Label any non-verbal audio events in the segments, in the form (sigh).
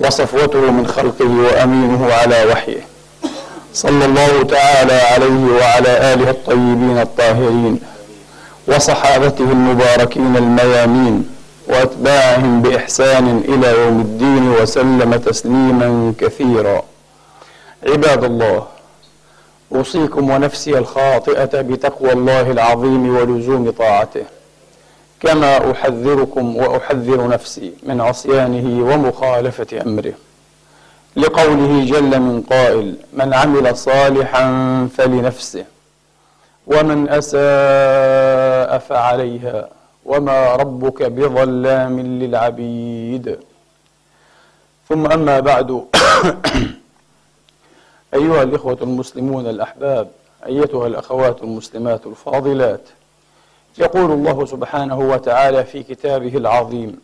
وصفوته من خلقه وأمينه على وحيه. صلى الله تعالى عليه وعلى آله الطيبين الطاهرين وصحابته المباركين الميامين وأتباعهم بإحسان إلى يوم الدين وسلم تسليما كثيرا. عباد الله أوصيكم ونفسي الخاطئة بتقوى الله العظيم ولزوم طاعته. كما أحذركم وأحذر نفسي من عصيانه ومخالفة أمره. لقوله جل من قائل من عمل صالحا فلنفسه ومن أساء فعليها وما ربك بظلام للعبيد. ثم أما بعد أيها الإخوة المسلمون الأحباب أيتها الأخوات المسلمات الفاضلات يقول الله سبحانه وتعالى في كتابه العظيم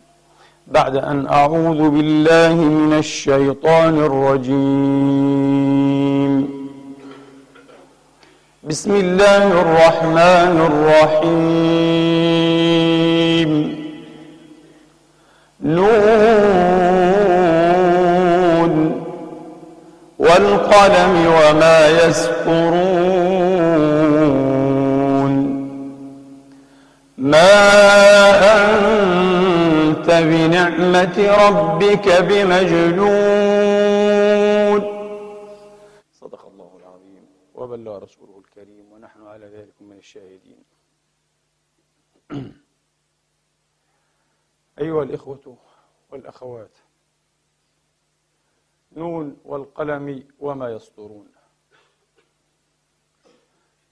بعد أن أعوذ بالله من الشيطان الرجيم. بسم الله الرحمن الرحيم. نون. والقلم وما يسطرون. ما أنت بنعمة ربك بمجنون. صدق الله العظيم. وبلغ رسوله الكريم ونحن على ذلك من الشاهدين. أيها الإخوة والأخوات نون والقلم وما يسطرون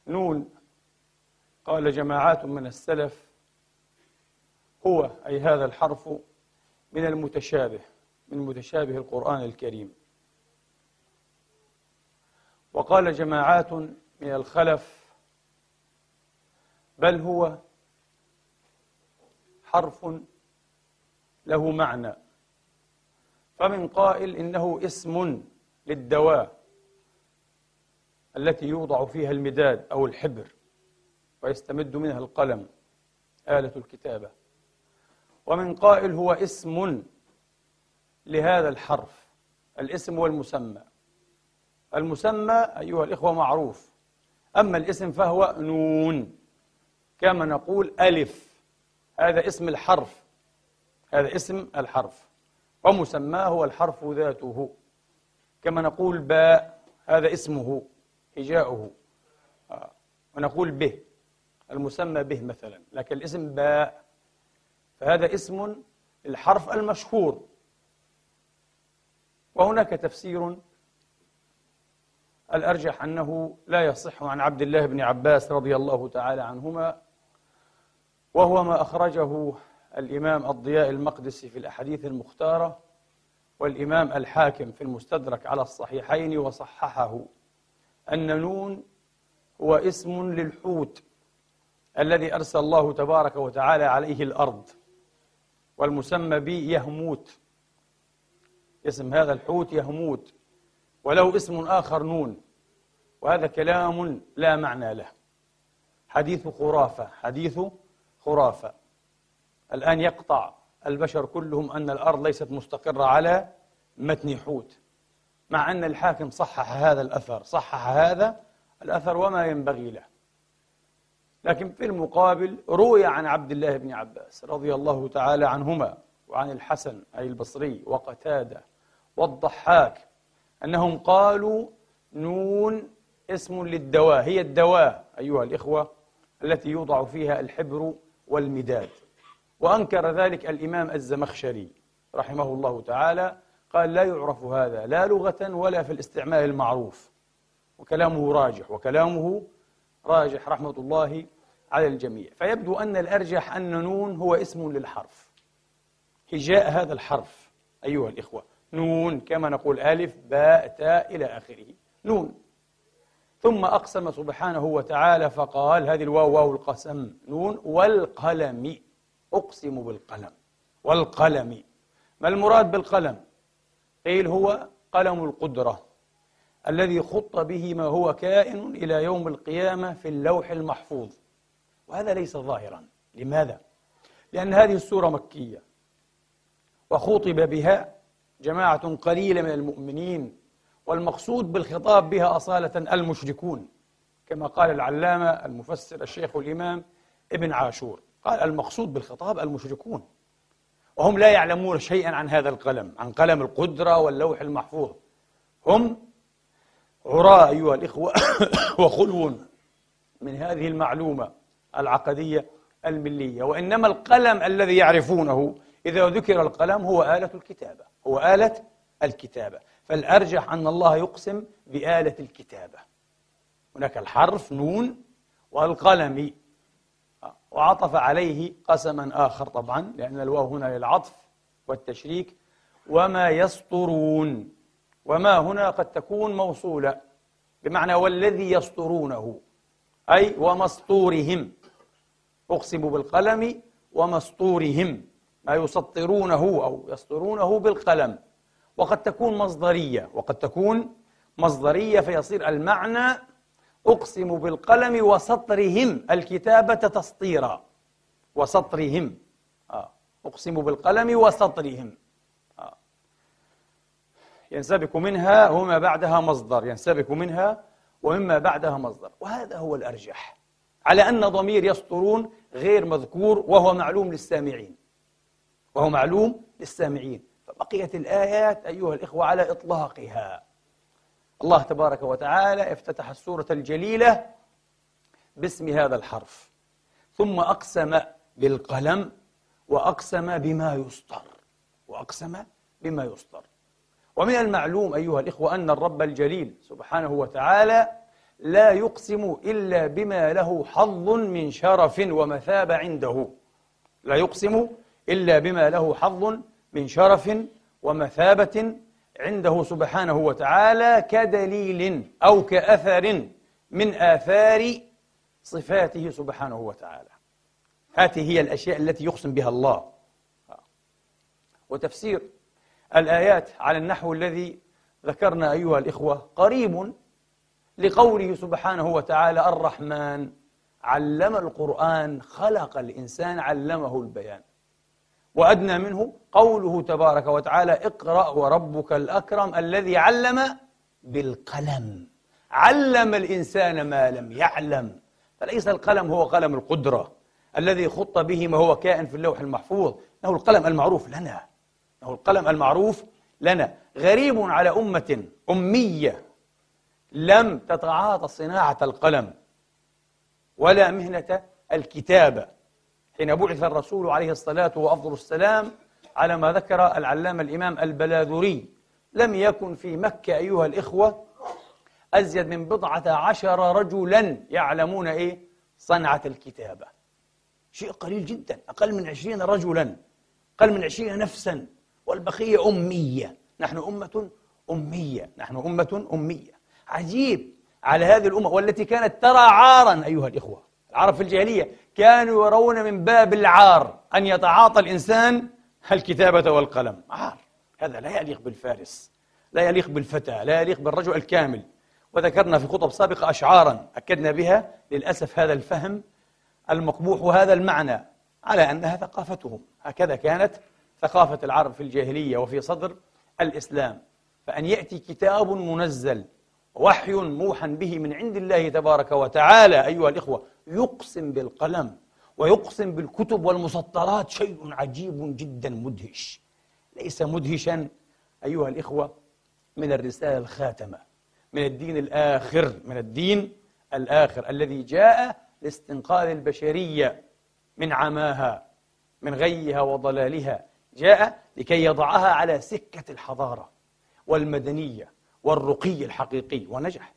نون قال جماعات من السلف هو أي هذا الحرف من المتشابه من متشابه القرآن الكريم. وقال جماعات من الخلف بل هو حرف له معنى. فمن قائل إنه اسم للدواء التي يوضع فيها المداد أو الحبر ويستمد منها القلم آلة الكتابة. ومن قائل هو اسم لهذا الحرف. الاسم والمسمى المسمى. أيها الإخوة معروف. أما الاسم فهو نون. كما نقول ألف. هذا اسم الحرف. هذا اسم الحرف. ومسماه هو الحرف ذاته. كما نقول باء هذا اسمه هجاؤه ونقول به. المسمى به مثلا. لكن الاسم باء فهذا اسم الحرف المشهور. وهناك تفسير الأرجح أنه لا يصح عن عبد الله بن عباس رضي الله تعالى عنهما وهو ما أخرجه الإمام الضياء المقدسي في الأحاديث المختارة والإمام الحاكم في المستدرك على الصحيحين وصححه أن نون هو اسم للحوت الذي أرسل الله تبارك وتعالى عليه الأرض. والمسمى به يهموت. اسم هذا الحوت يهموت. وله اسم آخر نون. وهذا كلام لا معنى له. حديث خرافة. حديث خرافة. الآن يقطع البشر كلهم أن الأرض ليست مستقرة على متن حوت. مع أن الحاكم صحح هذا الأثر. صحح هذا الأثر وما ينبغي له. لكن في المقابل روي عن عبد الله بن عباس رضي الله تعالى عنهما وعن الحسن أي البصري وقتادة والضحاك أنهم قالوا نون اسم للدواء هي الدواء أيها الإخوة التي يوضع فيها الحبر والمداد. وأنكر ذلك الإمام الزمخشري رحمه الله تعالى قال لا يعرف هذا لا لغة ولا في الاستعمال المعروف. وكلامه راجح وكلامه راجح رحمة الله على الجميع. فيبدو أن الأرجح أن نون هو اسم للحرف. هجاء هذا الحرف أيها الإخوة. نون كما نقول ألف باء تاء إلى آخره. نون. ثم أقسم سبحانه وتعالى فقال هذه الواو واو القسم. نون والقلم. أقسم بالقلم. والقلم. ما المراد بالقلم؟ قيل هو قلم القدرة. الذي خط به ما هو كائن إلى يوم القيامة في اللوح المحفوظ. وهذا ليس ظاهرا. لماذا؟ لأن هذه السورة مكية. وخوطب بها جماعة قليلة من المؤمنين والمقصود بالخطاب بها أصالة المشركون كما قال العلامة المفسر الشيخ الإمام ابن عاشور. قال المقصود بالخطاب المشركون. وهم لا يعلمون شيئا عن هذا القلم عن قلم القدرة واللوح المحفوظ. هم عراء أيها الإخوة (coughs) وخلو من هذه المعلومة العقدية الملية وإنما القلم الذي يعرفونه إذا ذكر القلم هو آلة الكتابة هو آلة الكتابة. فالأرجح أن الله يقسم بآلة الكتابة. هناك الحرف نون والقلم وعطف عليه قسما آخر طبعا لأن الواو هنا للعطف والتشريك. وما يسطرون وما هنا قد تكون موصولة. بمعنى والذي يسطرونه أي ومسطورهم. أقسم بالقلم ومسطورهم. ما يسطرونه أو يسطرونه بالقلم. وقد تكون مصدرية. وقد تكون مصدرية فيصير المعنى أقسم بالقلم وسطرهم. الكتابة تسطيرا. وسطرهم. آه. أقسم بالقلم وسطرهم. ينسبك منها وما بعدها مصدر ينسبك منها ومما بعدها مصدر. وهذا هو الأرجح. على أن ضمير يسطرون غير مذكور وهو معلوم للسامعين. وهو معلوم للسامعين. فبقيت الآيات أيها الإخوة على إطلاقها. الله تبارك وتعالى افتتح السورة الجليلة باسم هذا الحرف. ثم أقسم بالقلم وأقسم بما يسطر. وأقسم بما يسطر. ومن المعلوم أيها الإخوة أن الرب الجليل سبحانه وتعالى لا يقسم إلا بما له حظ من شرف ومثابة عنده. لا يقسم إلا بما له حظ من شرف ومثابة عنده سبحانه وتعالى كدليل أو كأثر من آثار صفاته سبحانه وتعالى. هذه هي الأشياء التي يقسم بها الله. وتفسير الآيات على النحو الذي ذكرنا أيها الإخوة قريب لقوله سبحانه وتعالى الرحمن علم القرآن خلق الإنسان علمه البيان. وأدنى منه قوله تبارك وتعالى اقرأ وربك الأكرم الذي علم بالقلم. علم الإنسان ما لم يعلم. فليس القلم هو قلم القدرة الذي خط به ما هو كائن في اللوح المحفوظ. إنه القلم المعروف لنا. إنه القلم المعروف لنا. غريب على أمة أمية لم تتعاطى صناعة القلم ولا مهنة الكتابة. حين بعث الرسول عليه الصلاة وأفضل السلام على ما ذكر العلامة الإمام البلاذري لم يكن في مكة أيها الإخوة أزيد من بضعة عشر رجلا يعلمون إيه؟ صنعة الكتابة. شيء قليل جدا أقل من عشرين رجلا أقل من عشرين نفسا. والبقية أمية. نحن أمة أمية. نحن أمة أمية. عجيب. على هذه الأمة والتي كانت ترى عارا أيها الإخوة. العرب في الجاهلية كانوا يرون من باب العار أن يتعاطى الإنسان الكتابة والقلم. عار. هذا لا يليق بالفارس. لا يليق بالفتى. لا يليق بالرجل الكامل. وذكرنا في خطب سابقة أشعارا أكدنا بها. للأسف هذا الفهم المقبوح وهذا المعنى على أنها ثقافتهم. هكذا كانت ثقافة العرب في الجاهلية وفي صدر الإسلام. فأن يأتي كتاب منزل وحي موحى به من عند الله تبارك وتعالى أيها الإخوة يقسم بالقلم ويقسم بالكتب والمسطرات شيء عجيب جدا مدهش. ليس مدهشا أيها الإخوة من الرسالة الخاتمة من الدين الآخر من الدين الآخر الذي جاء لاستنقاذ البشرية من عماها من غيها وضلالها. جاء لكي يضعها على سكة الحضارة والمدنية والرقي الحقيقي ونجح.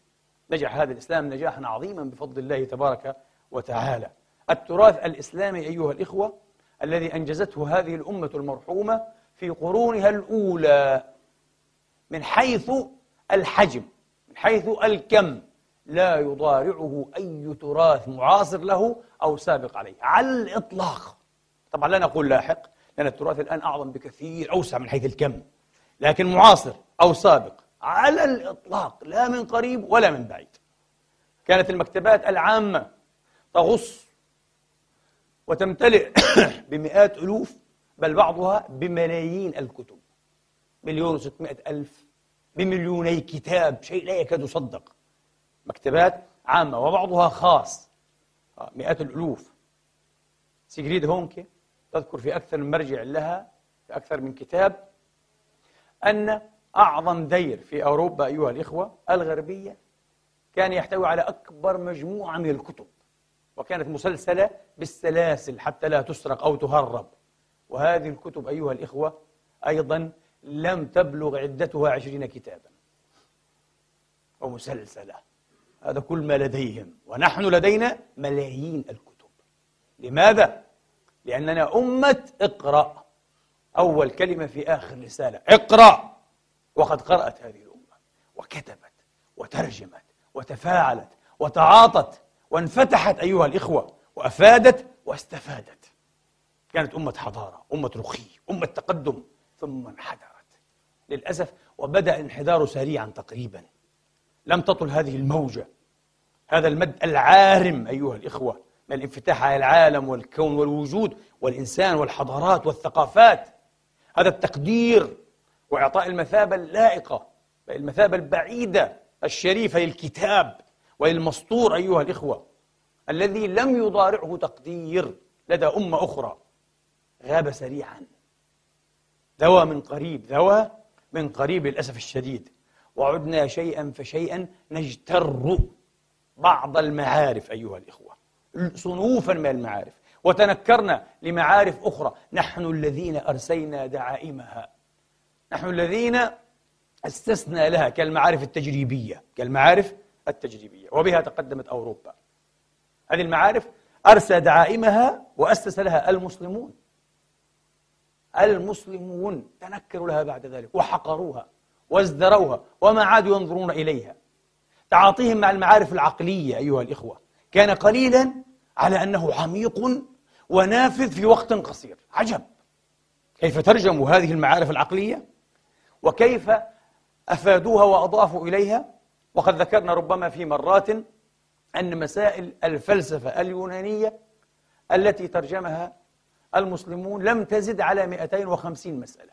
نجح هذا الإسلام نجاحا عظيما بفضل الله تبارك وتعالى. التراث الإسلامي أيها الإخوة الذي أنجزته هذه الأمة المرحومة في قرونها الأولى من حيث الحجم من حيث الكم لا يضارعه أي تراث معاصر له أو سابق عليه. على الإطلاق. طبعا لا نقول لاحق. لأن التراث الآن أعظم بكثير أوسع من حيث الكم. لكن معاصر أو سابق على الإطلاق لا من قريب ولا من بعيد. كانت المكتبات العامة تغص وتمتلئ (coughs) بمئات ألوف بل بعضها بملايين الكتب. مليون وستمائة ألف بمليوني كتاب شيء لا يكاد يصدق. مكتبات عامة وبعضها خاص. آه، مئات الألوف. سيجريد هونكي تذكر في أكثر من مرجع لها في أكثر من كتاب أن أعظم دير في أوروبا أيها الإخوة الغربية كان يحتوي على أكبر مجموعة من الكتب وكانت مسلسلة بالسلاسل حتى لا تسرق أو تهرب. وهذه الكتب أيها الإخوة أيضا لم تبلغ عدتها عشرين كتابا ومسلسلة. هذا كل ما لديهم ونحن لدينا ملايين الكتب. لماذا؟ لأننا أمة اقرأ. أول كلمة في آخر رسالة اقرأ. وقد قرأت هذه الأمة وكتبت وترجمت وتفاعلت وتعاطت وانفتحت أيها الإخوة وأفادت واستفادت. كانت أمة حضارة أمة رقي أمة تقدم ثم انحدرت. للأسف وبدأ انحداره سريعا تقريبا. لم تطل هذه الموجة هذا المد العارم أيها الإخوة. من الانفتاح على العالم والكون والوجود والإنسان والحضارات والثقافات. هذا التقدير وإعطاء المثابة اللائقة المثابة البعيدة الشريفة للكتاب وللمسطور أيها الإخوة الذي لم يضارعه تقدير لدى أمة أخرى. غاب سريعا. ذوى من قريب ذوى من قريب للأسف الشديد. وعدنا شيئا فشيئا نجتر بعض المعارف أيها الإخوة. صنوفا من المعارف. وتنكرنا لمعارف أخرى. نحن الذين أرسينا دعائمها. نحن الذين استثنى لها كالمعارف التجريبية. كالمعارف التجريبية. وبها تقدمت أوروبا. هذه المعارف أرسى دعائمها وأسس لها المسلمون. المسلمون تنكروا لها بعد ذلك. وحقروها. وازدروها. وما عادوا ينظرون إليها. تعاطيهم مع المعارف العقلية أيها الإخوة. كان قليلا على أنه عميق ونافذ في وقت قصير. عجب. كيف ترجموا هذه المعارف العقلية؟ وكيف أفادوها وأضافوا إليها؟ وقد ذكرنا ربما في مرات أن مسائل الفلسفة اليونانية التي ترجمها المسلمون لم تزد على 250 مسألة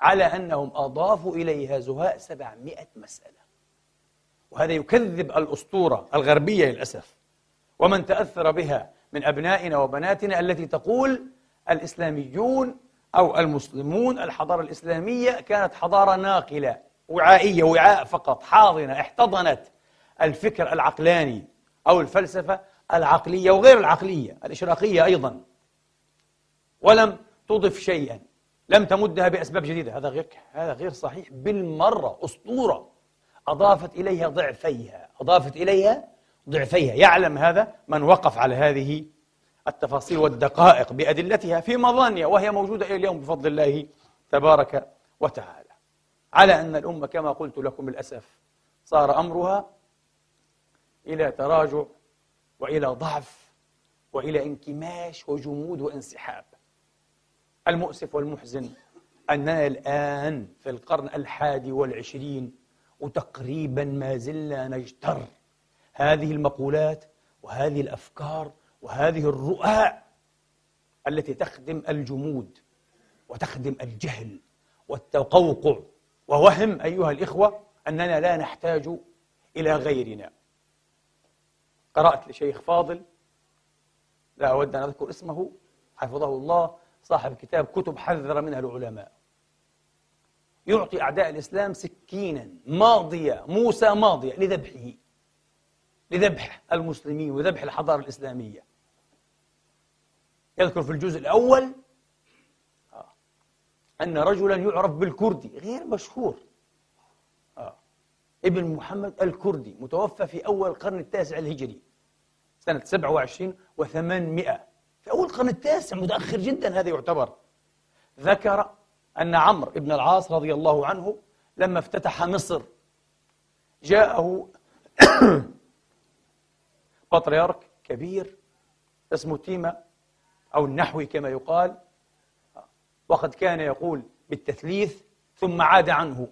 على أنهم أضافوا إليها زهاء 700 مسألة. وهذا يكذب الأسطورة الغربية للأسف. ومن تأثر بها من أبنائنا وبناتنا التي تقول الإسلاميون أو المسلمون الحضارة الإسلامية كانت حضارة ناقلة وعائية وعاء فقط حاضنة احتضنت الفكر العقلاني أو الفلسفة العقلية وغير العقلية الإشراقية أيضا. ولم تضف شيئا لم تمدها بأسباب جديدة. هذا غير هذا غير صحيح بالمرة أسطورة. أضافت إليها ضعفيها أضافت إليها ضعفيها. يعلم هذا من وقف على هذه التفاصيل والدقائق بأدلتها في مظانها وهي موجودة إلى اليوم بفضل الله تبارك وتعالى. على أن الأمة كما قلت لكم للأسف صار أمرها إلى تراجع وإلى ضعف وإلى انكماش وجمود وانسحاب. المؤسف والمحزن أننا الآن في القرن الحادي والعشرين وتقريبا ما زلنا نجتر هذه المقولات وهذه الأفكار وهذه الرؤى التي تخدم الجمود وتخدم الجهل والتقوقع. ووهم أيها الإخوة أننا لا نحتاج إلى غيرنا. قرأت لشيخ فاضل لا أود أن أذكر اسمه حفظه الله صاحب كتاب كتب حذر منها العلماء. يعطي أعداء الإسلام سكينا ماضية موسى ماضية لذبحه. لذبح المسلمين وذبح الحضارة الإسلامية. يذكر في الجزء الأول آه، أن رجلا يعرف بالكردي غير مشهور. آه. ابن محمد الكردي متوفى في أول القرن التاسع الهجري سنة 27 و800 في أول القرن التاسع متأخر جدا هذا يعتبر. ذكر أن عمرو بن العاص رضي الله عنه لما افتتح مصر جاءه (coughs) بطريرك كبير اسمه تيما أو النحوي كما يقال وقد كان يقول بالتثليث ثم عاد عنه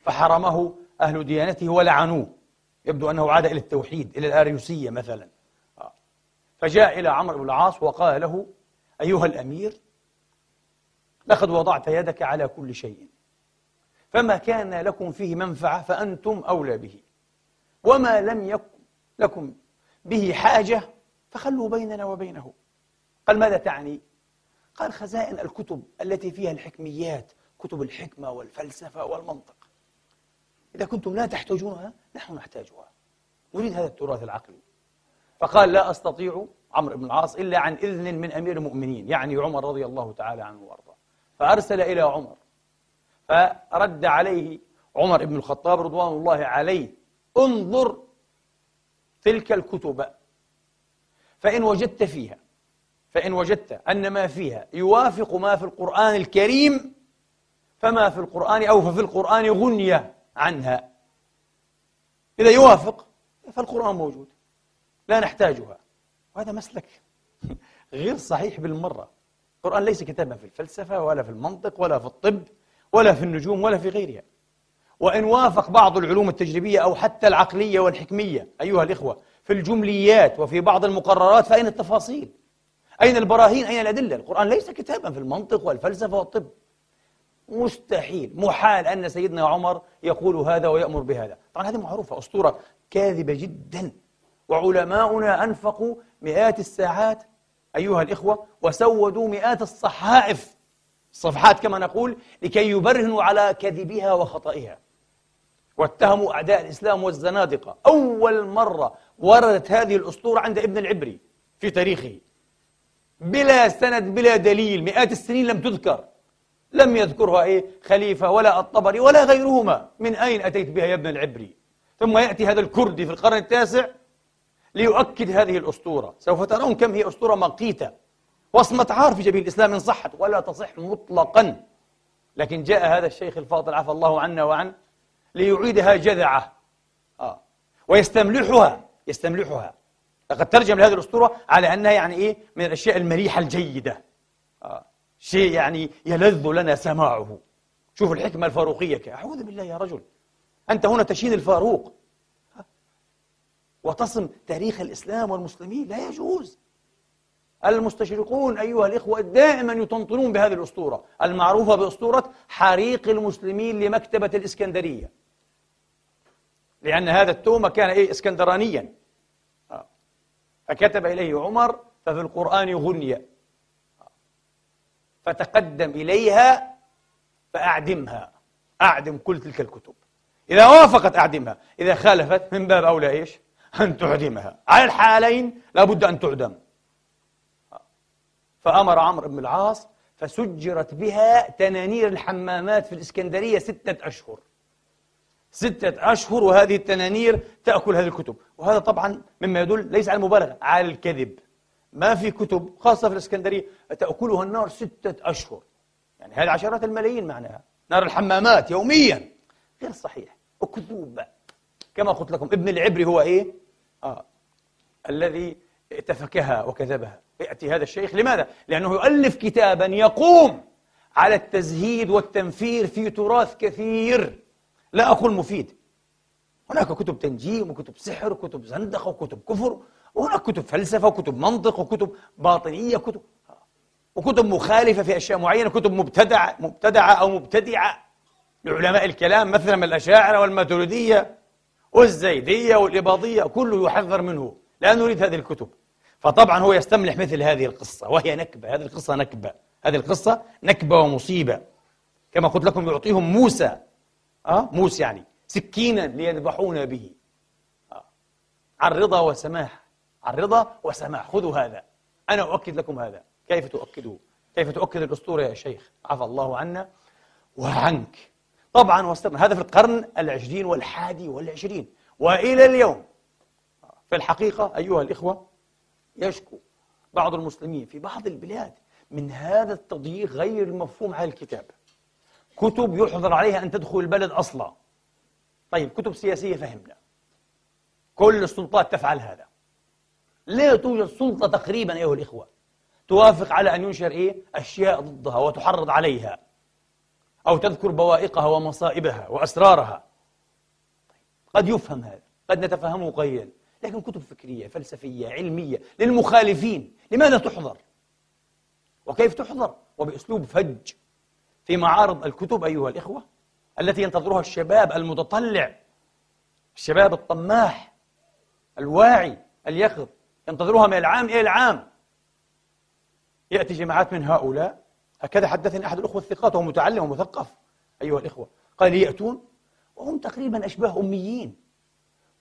فحرمه أهل ديانته ولعنوه يبدو أنه عاد إلى التوحيد إلى الآريوسية مثلا. فجاء إلى عمرو بن العاص وقال له أيها الأمير لقد وضعت يدك على كل شيء. فما كان لكم فيه منفعة فأنتم أولى به. وما لم يكن لكم به حاجة فخلوا بيننا وبينه. قال ماذا تعني؟ قال خزائن الكتب التي فيها الحكميات كتب الحكمة والفلسفة والمنطق. إذا كنتم لا تحتاجونها نحن نحتاجها. نريد هذا التراث العقلي. فقال لا أستطيع عمرو بن العاص إلا عن إذن من أمير المؤمنين يعني عمر رضي الله تعالى عنه وأرضاه. فأرسل إلى عمر. فرد عليه عمر بن الخطاب رضوان الله عليه انظر تلك الكتب. فإن وجدت فيها فإن وجدت أن ما فيها يوافق ما في القرآن الكريم فما في القرآن أو ففي القرآن غنية عنها. إذا يوافق فالقرآن موجود. لا نحتاجها. وهذا مسلك (laughs) غير صحيح بالمرة. القرآن ليس كتابا في الفلسفة ولا في المنطق ولا في الطب ولا في النجوم ولا في غيرها وإن وافق بعض العلوم التجريبية أو حتى العقلية والحكمية أيها الإخوة في الجمليات وفي بعض المقررات فأين التفاصيل؟ أين البراهين؟ أين الأدلة؟ القرآن ليس كتابا في المنطق والفلسفة والطب مستحيل محال أن سيدنا عمر يقول هذا ويأمر بهذا طبعا هذه معروفة أسطورة كاذبة جدا وعلماؤنا أنفقوا مئات الساعات أيها الإخوة وسودوا مئات الصحائف. الصفحات كما نقول لكي يبرهنوا على كذبها وخطئها. واتهموا أعداء الإسلام والزنادقة. أول مرة وردت هذه الأسطورة عند ابن العبري في تاريخه. بلا سند بلا دليل مئات السنين لم تذكر. لم يذكرها إيه؟ خليفة ولا الطبري ولا غيرهما. من أين أتيت بها يا ابن العبري؟ ثم يأتي هذا الكردي في القرن التاسع ليؤكد هذه الأسطورة. سوف ترون كم هي أسطورة مقيتة. وصمة عار في جبين الإسلام إن صحت ولا تصح مطلقا. لكن جاء هذا الشيخ الفاضل عفى الله عنا وعن ليعيدها جذعة. آه. ويستملحها يستملحها. لقد ترجم لهذه الأسطورة على أنها يعني إيه؟ من الأشياء المريحة الجيدة. آه. شيء يعني يلذ لنا سماعه. شوف الحكمة الفاروقية أعوذ بالله يا رجل. أنت هنا تشين الفاروق. وتصم تاريخ الإسلام والمسلمين لا يجوز. المستشرقون أيها الإخوة دائما يطنطنون بهذه الأسطورة المعروفة بأسطورة حريق المسلمين لمكتبة الإسكندرية. لأن هذا التومة كان إيه؟ إسكندرانيا. آه. فكتب إليه عمر ففي القرآن غنية فتقدم إليها فأعدمها. أعدم كل تلك الكتب. إذا وافقت أعدمها إذا خالفت من باب أولى إيش؟ أن تعدمها. على الحالين لابد أن تعدم. فأمر عمرو بن العاص فسجرت بها تنانير الحمامات في الإسكندرية ستة أشهر. ستة أشهر وهذه التنانير تأكل هذه الكتب. وهذا طبعا مما يدل ليس على المبالغة على الكذب. ما في كتب خاصة في الإسكندرية تأكلها النار ستة أشهر. يعني هذه عشرات الملايين معناها. نار الحمامات يوميا. غير صحيح. وكذوب كما قلت لكم ابن العبري هو إيه؟ آه. الذي تفكها وكذبها. يأتي هذا الشيخ لماذا؟ لأنه يؤلف كتابا يقوم على التزهيد والتنفير في تراث كثير. لا أقول مفيد. هناك كتب تنجيم وكتب سحر وكتب زندقة وكتب كفر وهناك كتب فلسفة وكتب منطق وكتب باطنية كتب وكتب مخالفة في أشياء معينة كتب مبتدعة مبتدعة أو مبتدعة. لعلماء الكلام مثلا من الأشاعرة والماتريدية. والزيدية والإباضية كله يحذر منه لا نريد هذه الكتب. فطبعا هو يستملح مثل هذه القصة وهي نكبة هذه القصة نكبة. هذه القصة نكبة ومصيبة. كما قلت لكم يعطيهم موسى أه؟ موسى يعني سكينا ليذبحون به. أه؟ عن رضا وسماح عن رضا وسماح خذوا هذا. أنا أؤكد لكم هذا. كيف تؤكده؟ كيف تؤكد الأسطورة يا شيخ؟ عفى الله عنا وعنك. طبعا وصلنا. هذا في القرن العشرين والحادي والعشرين. وإلى اليوم في الحقيقة أيها الإخوة يشكو بعض المسلمين في بعض البلاد من هذا التضييق غير المفهوم على الكتاب. كتب يحظر عليها أن تدخل البلد أصلا. طيب كتب سياسية فهمنا. كل السلطات تفعل هذا. لا توجد سلطة تقريبا أيها الإخوة توافق على أن ينشر إيه؟ أشياء ضدها وتحرض عليها. أو تذكر بوائقها ومصائبها وأسرارها قد يفهم هذا قد نتفهمه قليلا لكن كتب فكرية فلسفية علمية للمخالفين لماذا تحضر؟ وكيف تحضر؟ وبأسلوب فج في معارض الكتب أيها الإخوة التي ينتظرها الشباب المتطلع الشباب الطماح الواعي اليقظ ينتظرها من العام إلى العام يأتي جماعات من هؤلاء هكذا حدثني أحد الأخوة الثقات وهو متعلم ومثقف أيها الإخوة. قال يأتون وهم تقريبا أشباه أميين.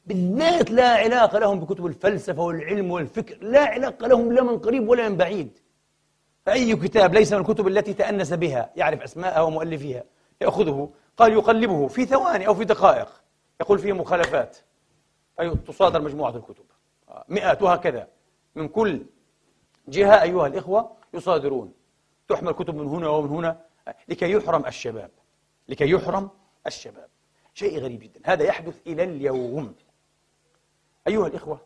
بالذات لا علاقة لهم بكتب الفلسفة والعلم والفكر لا علاقة لهم لا من قريب ولا من بعيد. فأي كتاب ليس من الكتب التي تأنس بها يعرف أسماءها ومؤلفيها يأخذه قال يقلبه في ثواني أو في دقائق. يقول فيه مخالفات. أي تصادر مجموعة الكتب. مئات وهكذا. من كل جهة أيها الإخوة يصادرون. تحمل كتب من هنا ومن هنا لكي يحرم الشباب لكي يحرم الشباب. شيء غريب جدا. هذا يحدث إلى اليوم. أيها الإخوة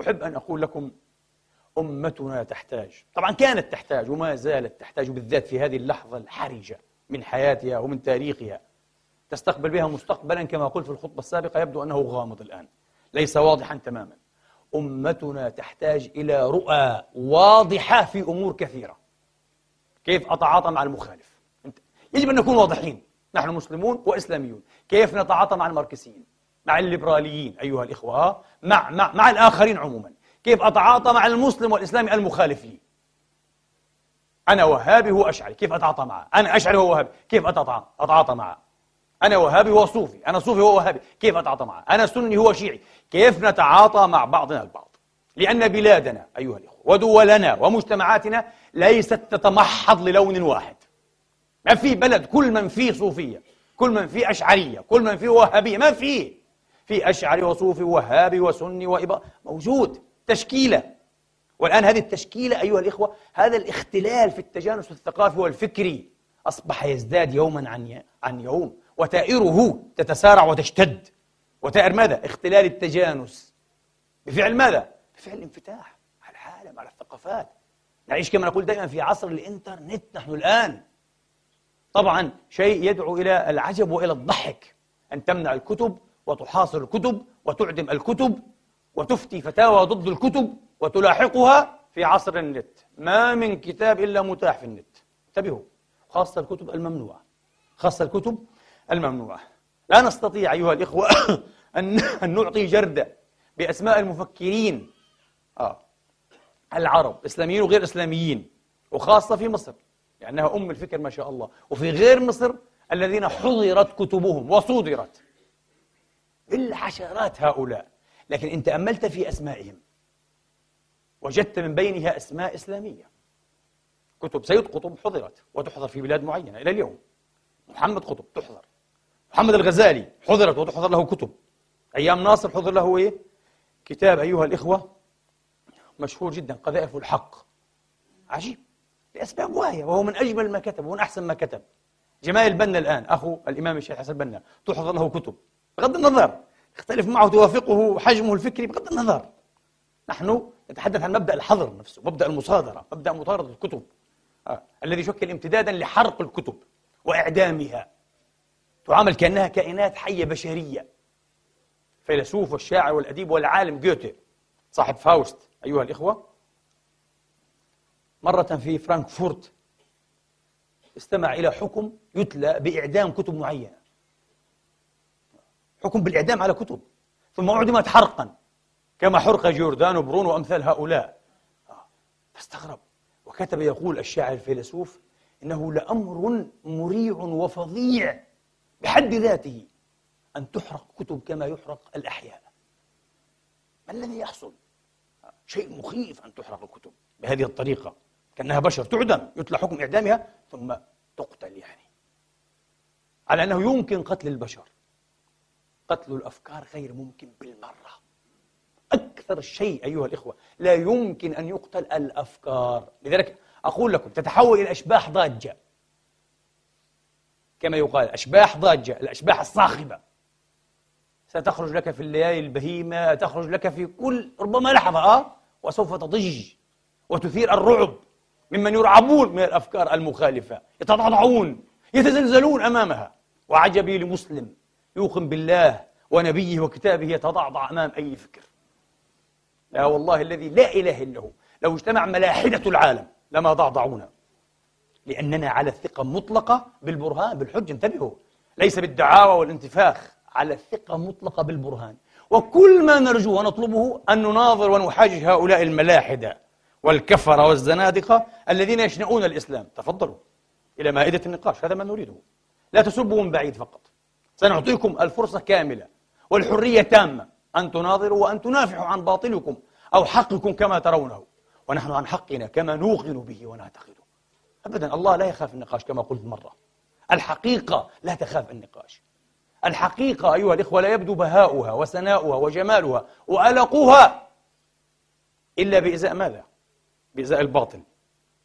أحب أن أقول لكم أمتنا تحتاج. طبعا كانت تحتاج وما زالت تحتاج بالذات في هذه اللحظة الحرجة من حياتها ومن تاريخها. تستقبل بها مستقبلا كما قلت في الخطبة السابقة يبدو أنه غامض الآن ليس واضحا تماما. أمتنا تحتاج إلى رؤى واضحة في أمور كثيرة. كيف أتعاطى مع المخالف؟ يجب أن نكون واضحين. نحن مسلمون وإسلاميون. كيف نتعاطى مع الماركسيين؟ مع الليبراليين أيها الإخوة. مع, مع, مع الآخرين عموما. كيف أتعاطى مع المسلم والإسلامي المخالف لي أنا وهابي هو أشعري. كيف أتعاطى معه؟ أنا أشعري هو وهابي. كيف أتعاطى, أتعاطى معه؟ أنا وهابي هو صوفي أنا صوفي هو وهابي كيف أتعاطى معه؟ أنا سني هو شيعي كيف نتعاطى مع بعضنا البعض؟ لأن بلادنا أيها الإخوة ودولنا ومجتمعاتنا ليست تتمحض للون واحد. ما في بلد كل من فيه صوفية كل من فيه أشعرية كل من فيه وهابية ما فيه. في أشعري وصوفي وهابي وسني وإبا موجود تشكيلة. والآن هذه التشكيلة أيها الإخوة هذا الاختلال في التجانس الثقافي والفكري أصبح يزداد يوما عن عن يوم. وتائره تتسارع وتشتد. وتائر ماذا؟ اختلال التجانس. بفعل ماذا؟ بفعل الانفتاح على العالم على الثقافات. نعيش كما نقول دائما في عصر الإنترنت نحن الآن. طبعا شيء يدعو إلى العجب وإلى الضحك. أن تمنع الكتب وتحاصر الكتب وتعدم الكتب وتفتي فتاوى ضد الكتب وتلاحقها في عصر النت. ما من كتاب إلا متاح في النت. انتبهوا. خاصة الكتب الممنوعة. خاصة الكتب الممنوعة. لا نستطيع أيها الإخوة (coughs) أن نعطي جردة بأسماء المفكرين آه. العرب إسلاميين وغير إسلاميين وخاصة في مصر لأنها أم الفكر ما شاء الله. وفي غير مصر الذين حضرت كتبهم وصودرت بالحشرات هؤلاء. لكن إن تأملت في أسمائهم وجدت من بينها أسماء إسلامية كتب سيد قطب حضرت وتحضر في بلاد معينة إلى اليوم. محمد قطب تحضر. محمد الغزالي حضرت وتحضر له كتب. أيام ناصر حضر له إيه؟ كتاب أيها الإخوة مشهور جدا قذائف الحق. عجيب لأسباب واهية وهو من أجمل ما كتب ومن أحسن ما كتب. جمال البنا الآن أخو الإمام الشيخ حسن البنا تحضر له كتب. بغض النظر اختلف معه توافقه حجمه الفكري بغض النظر. نحن نتحدث عن مبدأ الحظر نفسه مبدأ المصادرة مبدأ مطاردة الكتب آه. الذي يشكل امتدادا لحرق الكتب وإعدامها. تعامل كأنها كائنات حية بشرية. فيلسوف والشاعر والأديب والعالم جوته صاحب فاوست أيها الإخوة مرة في فرانكفورت استمع إلى حكم يتلى بإعدام كتب معينة. حكم بالإعدام على كتب ثم أعدمت حرقا كما حرق جوردانو برونو وأمثال هؤلاء. فاستغرب. وكتب يقول الشاعر الفيلسوف إنه لأمر مريع وفظيع. بحد ذاته أن تحرق كتب كما يحرق الأحياء. ما الذي يحصل؟ شيء مخيف أن تحرق الكتب بهذه الطريقة كأنها بشر تعدم يتلى حكم إعدامها ثم تقتل يعني. على أنه يمكن قتل البشر. قتل الأفكار غير ممكن بالمرة. أكثر شيء أيها الإخوة لا يمكن أن يقتل الأفكار. لذلك أقول لكم تتحول إلى أشباح ضاجة كما يقال أشباح ضاجة الأشباح الصاخبة. ستخرج لك في الليالي البهيمة تخرج لك في كل ربما لحظة آه وسوف تضج وتثير الرعب ممن يرعبون من الأفكار المخالفة يتضعضعون يتزلزلون أمامها. وعجبي لمسلم يوقن بالله ونبيه وكتابه يتضعضع أمام أي فكر. لا والله الذي لا إله إلا هو. لو اجتمع ملاحدة العالم لما ضعضعونا. لأننا على الثقة مطلقة بالبرهان بالحج انتبهوا. ليس بالدعاوى والانتفاخ على الثقة مطلقة بالبرهان. وكل ما نرجوه ونطلبه أن نناظر ونحاجج هؤلاء الملاحدة والكفرة والزنادقة الذين يشنؤون الإسلام. تفضلوا إلى مائدة النقاش. هذا ما نريده. لا تسبوا من بعيد فقط. سنعطيكم الفرصة كاملة والحرية تامة أن تناظروا وأن تنافحوا عن باطلكم أو حقكم كما ترونه. ونحن عن حقنا كما نوقن به ونعتقده. أبدا الله لا يخاف النقاش كما قلت مرة الحقيقة لا تخاف النقاش الحقيقة أيها الإخوة لا يبدو بهاؤها وسناؤها وجمالها وألقها إلا بإزاء ماذا؟ بإزاء الباطل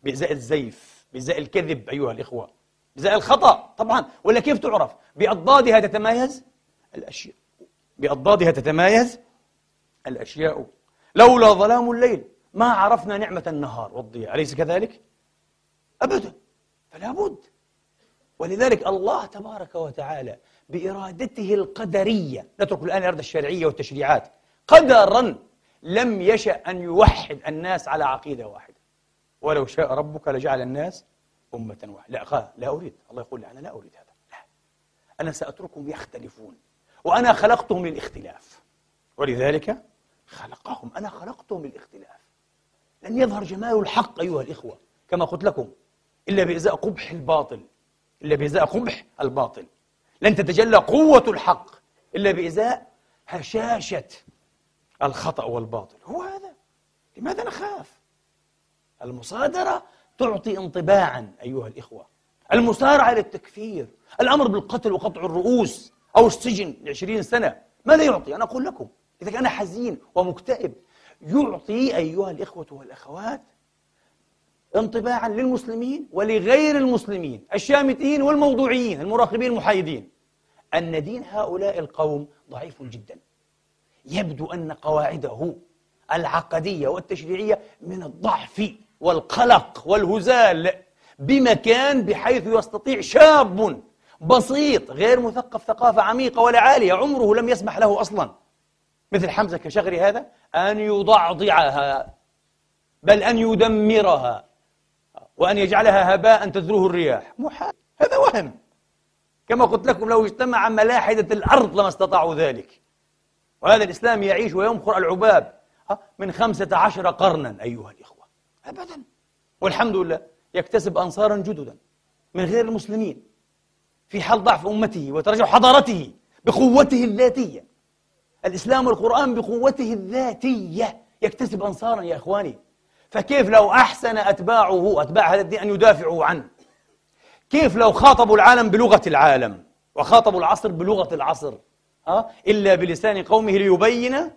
بإزاء الزيف بإزاء الكذب أيها الإخوة بإزاء الخطأ طبعا ولا كيف تعرف؟ بأضدادها تتمايز الأشياء بأضدادها تتمايز الأشياء لولا ظلام الليل ما عرفنا نعمة النهار والضياء أليس كذلك؟ أبدا. فلا بد. ولذلك الله تبارك وتعالى بإرادته القدرية نترك الآن الإرادة الشرعية والتشريعات قدرا لم يشأ أن يوحد الناس على عقيدة واحدة. ولو شاء ربك لجعل الناس أمة واحدة. لا لا أريد. الله يقول أنا لا أريد هذا. لا. أنا سأتركهم يختلفون. وأنا خلقتهم للاختلاف. ولذلك خلقهم. أنا خلقتهم للاختلاف. لن يظهر جمال الحق أيها الإخوة. كما قلت لكم. إلا بإزاء قبح الباطل إلا بإزاء قبح الباطل. لن تتجلى قوة الحق إلا بإزاء هشاشة الخطأ والباطل. هو هذا. لماذا نخاف؟ المصادرة تعطي انطباعا أيها الإخوة. المسارعة للتكفير الأمر بالقتل وقطع الرؤوس أو السجن لعشرين سنة ماذا يعطي؟ أنا أقول لكم إذا كان حزين ومكتئب يعطي أيها الإخوة والأخوات انطباعا للمسلمين ولغير المسلمين الشامتين والموضوعيين المراقبين المحايدين. أن دين هؤلاء القوم ضعيف جدا. يبدو أن قواعده العقدية والتشريعية من الضعف والقلق والهزال بمكان بحيث يستطيع شاب بسيط غير مثقف ثقافة عميقة ولا عالية عمره لم يسمح له أصلا. مثل حمزة كشغري هذا أن يضعضعها بل أن يدمرها. وأن يجعلها هباء تذروه الرياح. محال. هذا وهم. كما قلت لكم لو اجتمع ملاحدة الأرض لما استطاعوا ذلك. وهذا الإسلام يعيش ويمخر العباب. من خمسة عشر قرنا أيها الإخوة. أبدا. والحمد لله يكتسب أنصارا جددا من غير المسلمين. في حال ضعف أمته وترجع حضارته بقوته الذاتية. الإسلام والقرآن بقوته الذاتية. يكتسب أنصارا يا إخواني. فكيف لو أحسن أتباعه أتباع هذا الدين أن يدافعوا عنه؟ كيف لو خاطبوا العالم بلغة العالم؟ وخاطبوا العصر بلغة العصر ها؟ إلا بلسان قومه ليبين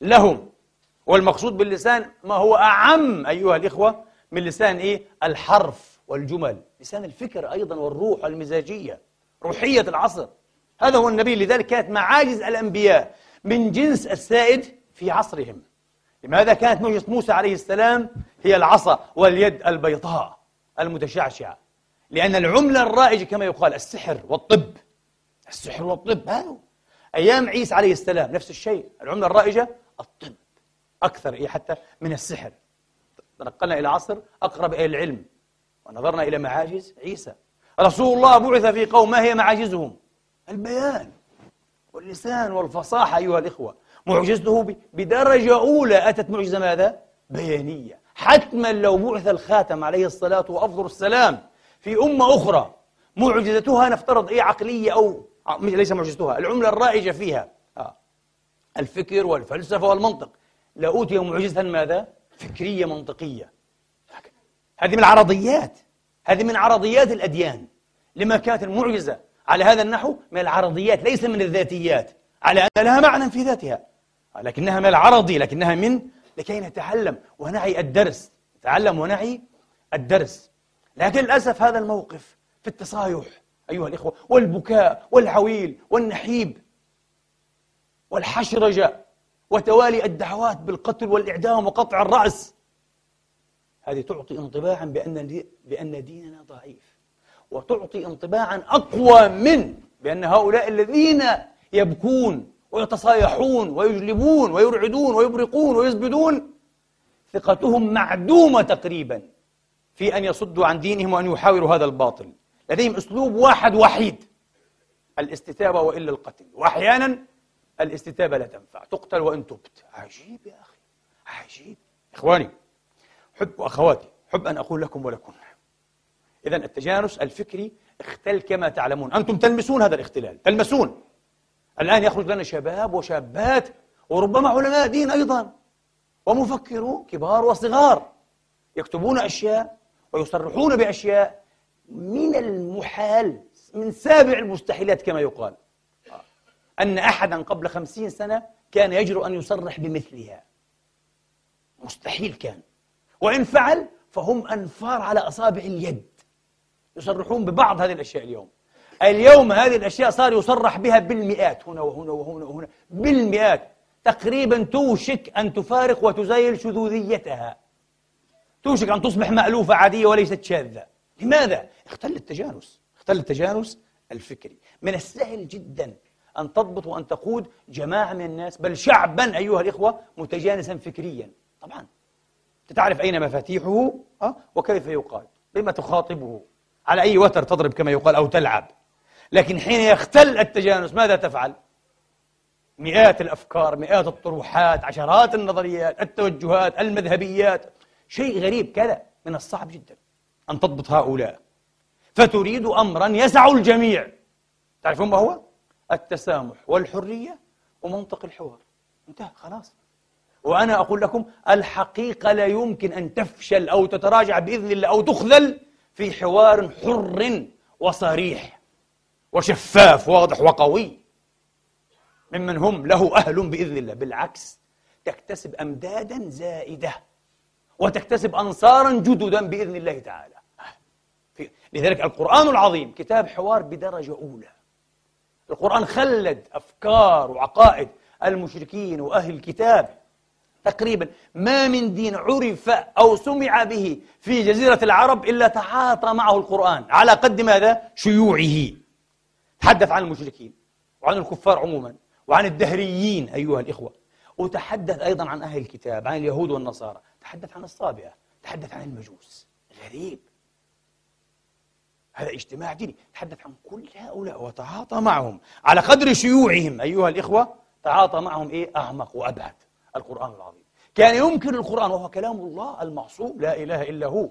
لهم. والمقصود باللسان ما هو أعم أيها الإخوة من لسان إيه؟ الحرف والجمل. لسان الفكر أيضا والروح والمزاجية روحية العصر. هذا هو النبي. لذلك كانت معاجز الأنبياء من جنس السائد في عصرهم. لماذا كانت معجزة موسى عليه السلام هي العصا واليد البيضاء المتشعشعة لأن العملة الرائجة كما يقال السحر والطب. السحر والطب هذا. أيام عيسى عليه السلام نفس الشيء. العملة الرائجة الطب. أكثر إيه حتى من السحر. تنقلنا إلى عصر أقرب إلى العلم. ونظرنا إلى معاجز عيسى. رسول الله بعث في قوم ما هي معاجزهم؟ البيان واللسان والفصاحة أيها الإخوة. معجزته بدرجة أولى أتت معجزة ماذا؟ بيانية. حتما لو بعث الخاتم عليه الصلاة وأفضل السلام في أمة أخرى معجزتها نفترض إيه عقلية أو ليس معجزتها العملة الرائجة فيها. آه. الفكر والفلسفة والمنطق. لأوتي معجزة ماذا؟ فكرية منطقية. هذه من العرضيات. هذه من عرضيات الأديان. لما كانت المعجزة على هذا النحو من العرضيات ليس من الذاتيات على أن لها معنى في ذاتها. لكنها من العرضي لكنها من لكي نتعلم ونعي الدرس. نتعلم ونعي الدرس. لكن للأسف هذا الموقف في التصايح أيها الإخوة والبكاء والعويل والنحيب والحشرجة وتوالي الدعوات بالقتل والإعدام وقطع الرأس. هذه تعطي انطباعا بأن بأن ديننا ضعيف وتعطي انطباعا أقوى من بأن هؤلاء الذين يبكون ويتصايحون ويجلبون ويرعدون ويبرقون ويزبدون. ثقتهم معدومة تقريبا في أن يصدوا عن دينهم وأن يحاوروا هذا الباطل. لديهم أسلوب واحد وحيد الاستتابة وإلا القتل. وأحيانا الاستتابة لا تنفع. تقتل وإن تبت. عجيب يا أخي. عجيب. إخواني حب وأخواتي حب أن أقول لكم ولكم. إذا التجانس الفكري اختل كما تعلمون. أنتم تلمسون هذا الاختلال. تلمسون. الآن يخرج لنا شباب وشابات وربما علماء دين أيضا ومفكرون كبار وصغار يكتبون أشياء ويصرحون بأشياء من المحال من سابع المستحيلات كما يقال. أن أحدا قبل خمسين سنة كان يجرؤ أن يصرح بمثلها. مستحيل كان. وإن فعل فهم أنفار على أصابع اليد. يصرحون ببعض هذه الأشياء اليوم. اليوم هذه الأشياء صار يصرح بها بالمئات هنا وهنا وهنا وهنا بالمئات. تقريبا توشك أن تفارق وتزايل شذوذيتها. توشك أن تصبح مألوفة عادية وليست شاذة. لماذا؟ اختل التجانس. اختل التجانس الفكري. من السهل جدا أن تضبط وأن تقود جماعة من الناس بل شعبا أيها الإخوة متجانسا فكريا. طبعا. تعرف أين مفاتيحه؟ أه؟ وكيف يقال؟ بما تخاطبه. على أي وتر تضرب كما يقال أو تلعب؟ لكن حين يختل التجانس ماذا تفعل؟ مئات الأفكار مئات الطروحات عشرات النظريات التوجهات المذهبيات. شيء غريب كذا من الصعب جدا أن تضبط هؤلاء. فتريد أمرا يسع الجميع. تعرفون ما هو؟ التسامح والحرية ومنطق الحوار. انتهى خلاص. وأنا أقول لكم الحقيقة لا يمكن أن تفشل أو تتراجع بإذن الله أو تخذل في حوار حر وصريح. وشفاف واضح وقوي. ممن هم له أهل بإذن الله. بالعكس تكتسب أمدادا زائدة وتكتسب أنصارا جددا بإذن الله تعالى. لذلك القرآن العظيم كتاب حوار بدرجة أولى. القرآن خلد أفكار وعقائد المشركين وأهل الكتاب. تقريبا ما من دين عرف أو سمع به في جزيرة العرب إلا تعاطى معه القرآن. على قد ماذا؟ شيوعه. تحدث عن المشركين وعن الكفار عموما وعن الدهريين أيها الإخوة. وتحدث أيضا عن أهل الكتاب عن اليهود والنصارى. تحدث عن الصابئة تحدث عن المجوس. غريب. هذا اجتماع ديني. تحدث عن كل هؤلاء وتعاطى معهم على قدر شيوعهم أيها الإخوة. تعاطى معهم إيه؟ أعمق وأبعد القرآن العظيم. كان يمكن القرآن وهو كلام الله المعصوم لا إله إلا هو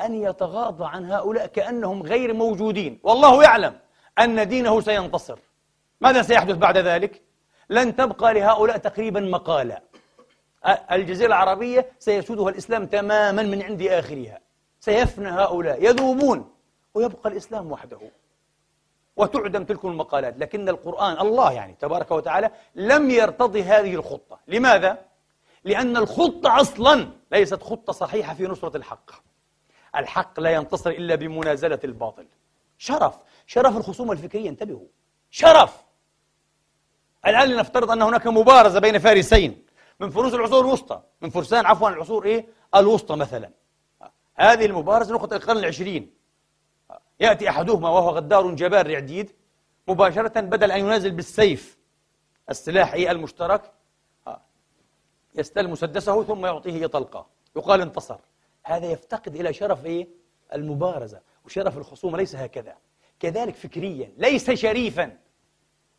أن يتغاضى عن هؤلاء كأنهم غير موجودين. والله يعلم. أن دينه سينتصر. ماذا سيحدث بعد ذلك؟ لن تبقى لهؤلاء تقريبا مقالة. الجزيرة العربية سيسودها الإسلام تماما من عند آخرها. سيفنى هؤلاء يذوبون ويبقى الإسلام وحده. وتعدم تلك المقالات لكن القرآن الله يعني تبارك وتعالى لم يرتضي هذه الخطة. لماذا؟ لأن الخطة أصلا ليست خطة صحيحة في نصرة الحق. الحق لا ينتصر إلا بمنازلة الباطل. شرف. شرف الخصوم الفكرية انتبهوا. شرف. الآن لنفترض أن هناك مبارزة بين فارسين. من فروس العصور الوسطى. من فرسان عفوا العصور إيه؟ الوسطى مثلا. هذه المبارزة نقطة القرن العشرين. يأتي أحدهما وهو غدار جبار عديد مباشرة بدل أن ينازل بالسيف السلاح إيه المشترك يستلم مسدسه ثم يعطيه طلقة. يقال انتصر. هذا يفتقد إلى شرف إيه؟ المبارزة. وشرف الخصومة ليس هكذا. كذلك فكريا ليس شريفا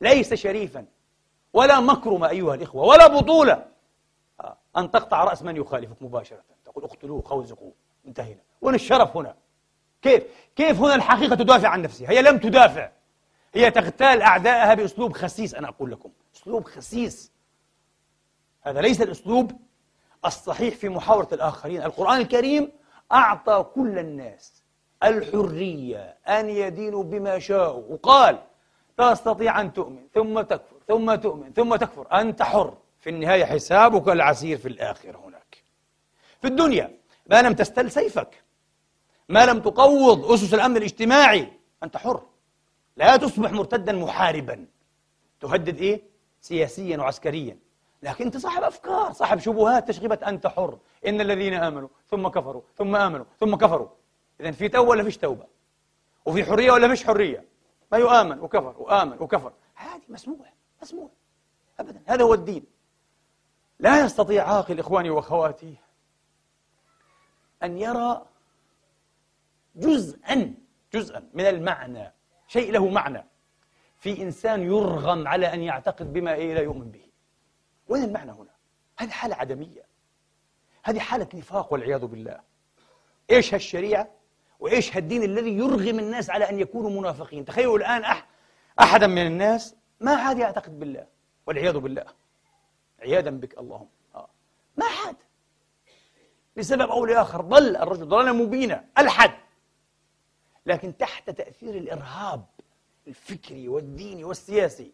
ليس شريفا. ولا مكرمة أيها الإخوة ولا بطولة. أن تقطع رأس من يخالفك مباشرة. تقول اقتلوه خوزقوه انتهينا. وين الشرف هنا؟ كيف؟ كيف هنا الحقيقة تدافع عن نفسها؟ هي لم تدافع. هي تغتال أعدائها بأسلوب خسيس أنا أقول لكم. أسلوب خسيس. هذا ليس الأسلوب الصحيح في محاورة الآخرين. القرآن الكريم أعطى كل الناس الحرية أن يدينوا بما شاءوا. وقال تستطيع أن تؤمن ثم تكفر ثم تؤمن ثم تكفر. أنت حر. في النهاية حسابك العسير في الآخرة هناك. في الدنيا ما لم تستل سيفك. ما لم تقوض أسس الأمن الاجتماعي. أنت حر. لا تصبح مرتدا محاربا. تهدد إيه؟ سياسيا وعسكريا. لكن أنت صاحب أفكار صاحب شبهات. تشغيبة أنت حر. إن الذين آمنوا ثم كفروا ثم آمنوا ثم كفروا. إذا في توبة ولا فيش توبة؟ وفي حرية ولا فيش حرية؟ ما يؤمن وكفر وآمن وكفر. عادي مسموح مسموح أبدا هذا هو الدين. لا يستطيع عاقل إخواني وأخواتي أن يرى جزءا جزءا من المعنى شيء له معنى. في إنسان يرغم على أن يعتقد بما إيه لا يؤمن به. وين المعنى هنا؟ هذه حالة عدمية. هذه حالة نفاق والعياذ بالله. إيش هالشريعة؟ وإيش هالدين الذي يرغم الناس على أن يكونوا منافقين؟ تخيلوا الآن أح أحدا من الناس ما عاد يعتقد بالله والعياذ بالله. عياذا بك اللهم. آه. ما عاد لسبب أو لآخر ضل الرجل ضلالا مبينا ألحد. لكن تحت تأثير الإرهاب الفكري والديني والسياسي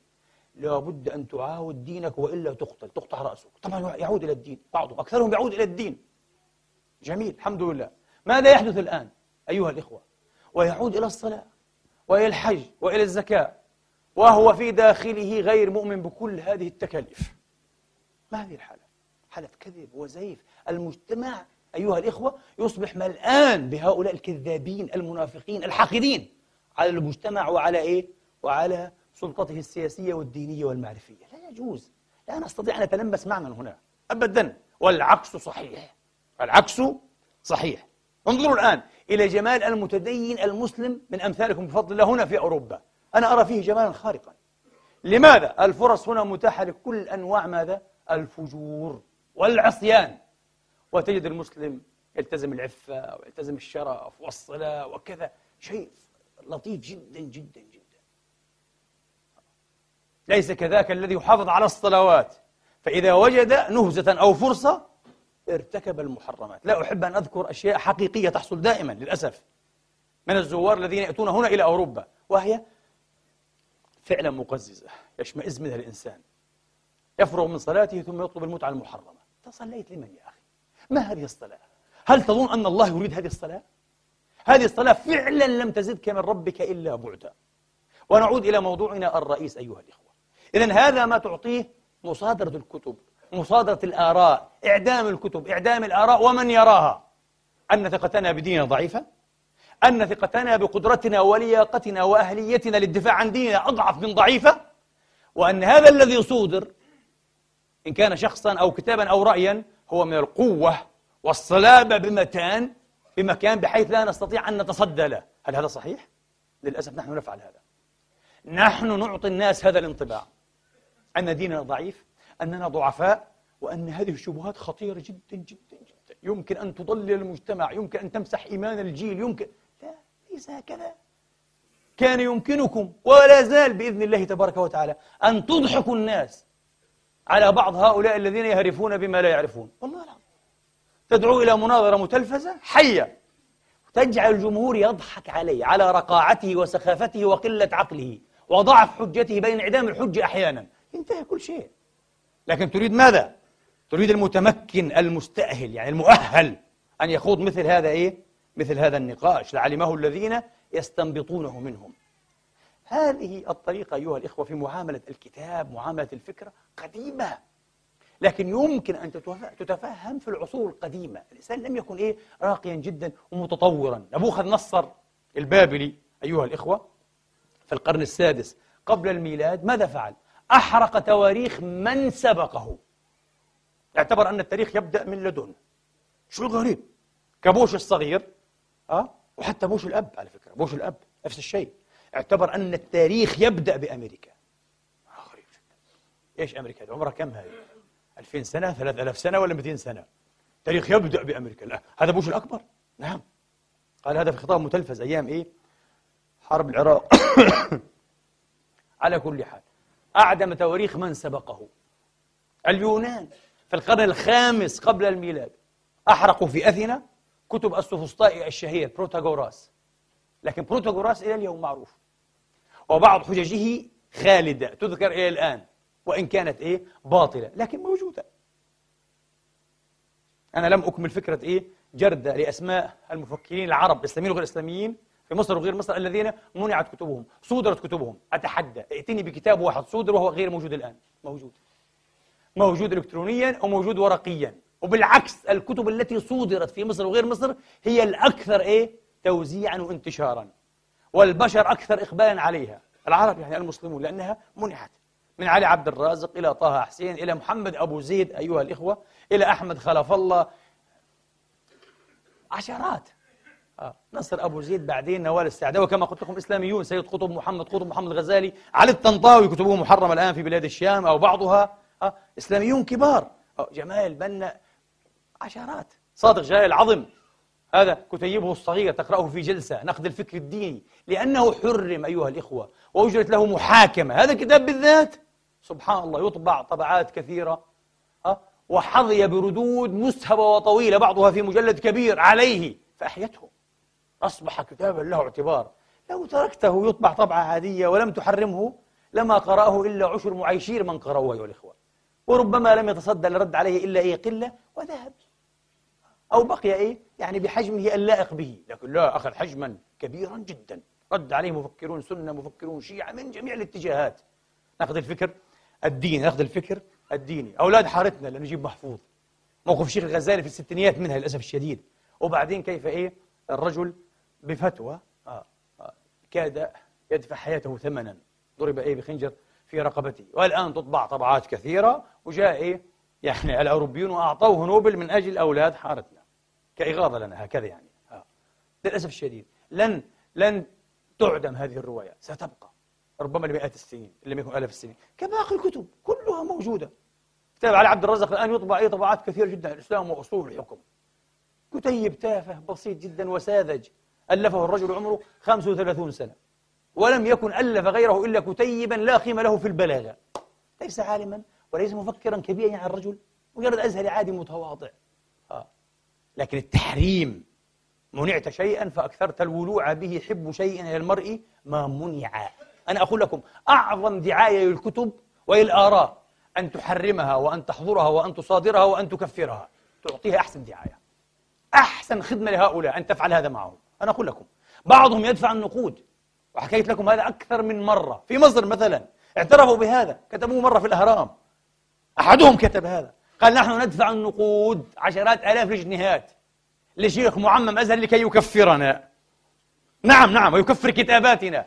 لابد أن تعاود دينك وإلا تقتل تقطع رأسك. طبعا يعود إلى الدين بعضهم أكثرهم يعود إلى الدين. جميل الحمد لله. ماذا يحدث الآن؟ أيها الإخوة ويعود إلى الصلاة وإلى الحج وإلى الزكاة وهو في داخله غير مؤمن بكل هذه التكاليف. ما هذه الحالة؟ حالة كذب وزيف. المجتمع أيها الإخوة يصبح ملآن بهؤلاء الكذابين المنافقين الحاقدين على المجتمع وعلى إيه؟ وعلى سلطته السياسية والدينية والمعرفية. لا يجوز. لا نستطيع أن نتلمس معنى هنا أبدا. والعكس صحيح. العكس صحيح. انظروا الآن إلى جمال المتدين المسلم من أمثالكم بفضل الله هنا في أوروبا. أنا أرى فيه جمالا خارقا. لماذا؟ الفرص هنا متاحة لكل أنواع ماذا؟ الفجور والعصيان. وتجد المسلم يلتزم العفة ويلتزم الشرف والصلاة وكذا. شيء لطيف جدا جدا جدا. ليس كذاك الذي يحافظ على الصلوات. فإذا وجد نهزة أو فرصة ارتكب المحرمات. لا أحب أن أذكر أشياء حقيقية تحصل دائما للأسف من الزوار الذين يأتون هنا إلى أوروبا وهي فعلا مقززة يشمئز منها الإنسان. يفرغ من صلاته ثم يطلب المتعة المحرمة. أنت صليت لمن يا أخي؟ ما هذه الصلاة؟ هل تظن أن الله يريد هذه الصلاة؟ هذه الصلاة فعلا لم تزدك من ربك إلا بعدا. ونعود إلى موضوعنا الرئيس أيها الإخوة. إذا هذا ما تعطيه مصادرة الكتب. مصادرة الآراء إعدام الكتب إعدام الآراء ومن يراها؟ أن ثقتنا بديننا ضعيفة أن ثقتنا بقدرتنا ولياقتنا وأهليتنا للدفاع عن ديننا أضعف من ضعيفة وأن هذا الذي صودر إن كان شخصا أو كتابا أو رأيا هو من القوة والصلابة بمكان بمكان بحيث لا نستطيع أن نتصدى له. هل هذا صحيح؟ للأسف نحن نفعل هذا. نحن نعطي الناس هذا الانطباع. أن ديننا ضعيف أننا ضعفاء وأن هذه الشبهات خطيرة جدا جدا جدا. يمكن أن تضلل المجتمع يمكن أن تمسح إيمان الجيل يمكن. لا ليس هكذا. كان يمكنكم ولا زال بإذن الله تبارك وتعالى أن تضحكوا الناس على بعض هؤلاء الذين يهرفون بما لا يعرفون. والله العظيم. تدعو إلى مناظرة متلفزة حية. تجعل الجمهور يضحك عليه على رقاعته وسخافته وقلة عقله وضعف حجته بين انعدام الحجة أحيانا. ينتهي كل شيء. لكن تريد ماذا؟ تريد المتمكن المستأهل يعني المؤهل أن يخوض مثل هذا إيه؟ مثل هذا النقاش لعلمه الذين يستنبطونه منهم هذه الطريقة أيها الإخوة في معاملة الكتاب معاملة الفكرة قديمة لكن يمكن أن تتفهم في العصور القديمة الإنسان لم يكن إيه راقيا جدا ومتطورا نبوخذ نصر البابلي أيها الإخوة في القرن السادس قبل الميلاد ماذا فعل؟ أحرق تواريخ من سبقه. اعتبر أن التاريخ يبدأ من لدن. شو الغريب؟ كبوش الصغير أه؟ وحتى بوش الأب على فكرة بوش الأب نفس الشيء. اعتبر أن التاريخ يبدأ بأمريكا. آه غريب جدا. إيش أمريكا؟ عمرها كم هذه؟ 2000 سنة 3000 سنة ولا 200 سنة؟ التاريخ يبدأ بأمريكا لا هذا بوش الأكبر؟ نعم. قال هذا في خطاب متلفز أيام إيه؟ حرب العراق. (coughs) على كل حال. أعدم تواريخ من سبقه. اليونان في القرن الخامس قبل الميلاد أحرقوا في أثينا كتب السفسطائي الشهير بروتاغوراس. لكن بروتاغوراس إلى اليوم معروف. وبعض حججه خالدة تذكر إلى الآن وإن كانت إيه؟ باطلة لكن موجودة. أنا لم أكمل فكرة إيه؟ جردة لأسماء المفكرين العرب إسلاميين وغير إسلاميين في مصر وغير مصر الذين منعت كتبهم صودرت كتبهم. أتحدى ائتني بكتاب واحد صودر وهو غير موجود الآن. موجود. موجود إلكترونيا وموجود ورقيا. وبالعكس الكتب التي صودرت في مصر وغير مصر هي الأكثر إيه؟ توزيعا وانتشارا. والبشر أكثر إقبالا عليها. العرب يعني المسلمون لأنها منحت من علي عبد الرازق إلى طه حسين إلى محمد أبو زيد أيها الإخوة إلى أحمد خلف الله. عشرات. آه. نصر أبو زيد بعدين نوال السعداوي وكما قلت لكم إسلاميون سيد قطب محمد قطب محمد الغزالي علي الطنطاوي كتبه محرمة الآن في بلاد الشام أو بعضها. آه. إسلاميون كبار. آه. جمال بنا عشرات. صادق جلال العظم هذا كتيبه الصغير تقرأه في جلسة نقد الفكر الديني. لأنه حرم أيها الإخوة وأجرت له محاكمة. هذا الكتاب بالذات. سبحان الله يطبع طبعات كثيرة. وحظي بردود مسهبة وطويلة بعضها في مجلد كبير عليه فأحيته. أصبح كتابا له اعتبار. لو تركته يطبع طبعة عادية ولم تحرمه لما قرأه إلا عشر معيشير من قرأوه أيها الإخوة. وربما لم يتصدى لرد عليه إلا إيه قلة وذهب. أو بقي إيه؟ يعني بحجمه اللائق به. لكن لا أخذ حجما كبيرا جدا. رد عليه مفكرون سنة مفكرون شيعة من جميع الاتجاهات. ناخذ الفكر. الديني ناخذ الفكر الديني. أولاد حارتنا لنجيب محفوظ. موقف الشيخ الغزالي في الستينيات منها للأسف الشديد. وبعدين كيف إيه؟ الرجل بفتوى. آه آه كاد يدفع حياته ثمنا. ضرب إيه بخنجر في رقبته. والآن تطبع طبعات كثيرة وجاء إيه؟ يعني الأوروبيون وأعطوه نوبل من أجل أولاد حارتنا. كإغاظة لنا هكذا يعني. آه. للأسف الشديد لن لن تعدم هذه الروايات ستبقى ربما لمئات السنين إن لم يكن آلاف السنين كباقي الكتب كلها موجودة. كتاب علي عبد الرزاق الآن يطبع أي طبعات كثيرة جدا. الإسلام وأصول الحكم كتيب تافه بسيط جدا وساذج. ألفه الرجل عمره 35 سنة. ولم يكن ألف غيره إلا كتيبا لا قيمة له في البلاغة. ليس عالما وليس مفكرا كبيرا يعني الرجل مجرد أزهري عادي متواضع. آه. لكن التحريم منعت شيئا فأكثرت الولوع به حب شيء إلى المرء ما منع. أنا أقول لكم أعظم دعاية للكتب وللآراء أن تحرمها وأن تحضرها وأن تصادرها وأن تكفرها. تعطيها أحسن دعاية. أحسن خدمة لهؤلاء أن تفعل هذا معهم. أنا أقول لكم بعضهم يدفع النقود وحكيت لكم هذا أكثر من مرة. في مصر مثلا اعترفوا بهذا كتبوه مرة في الأهرام. أحدهم كتب هذا قال نحن ندفع النقود عشرات آلاف الجنيهات لشيخ معمم أزهر لكي يكفرنا. نعم نعم ويكفر كتاباتنا.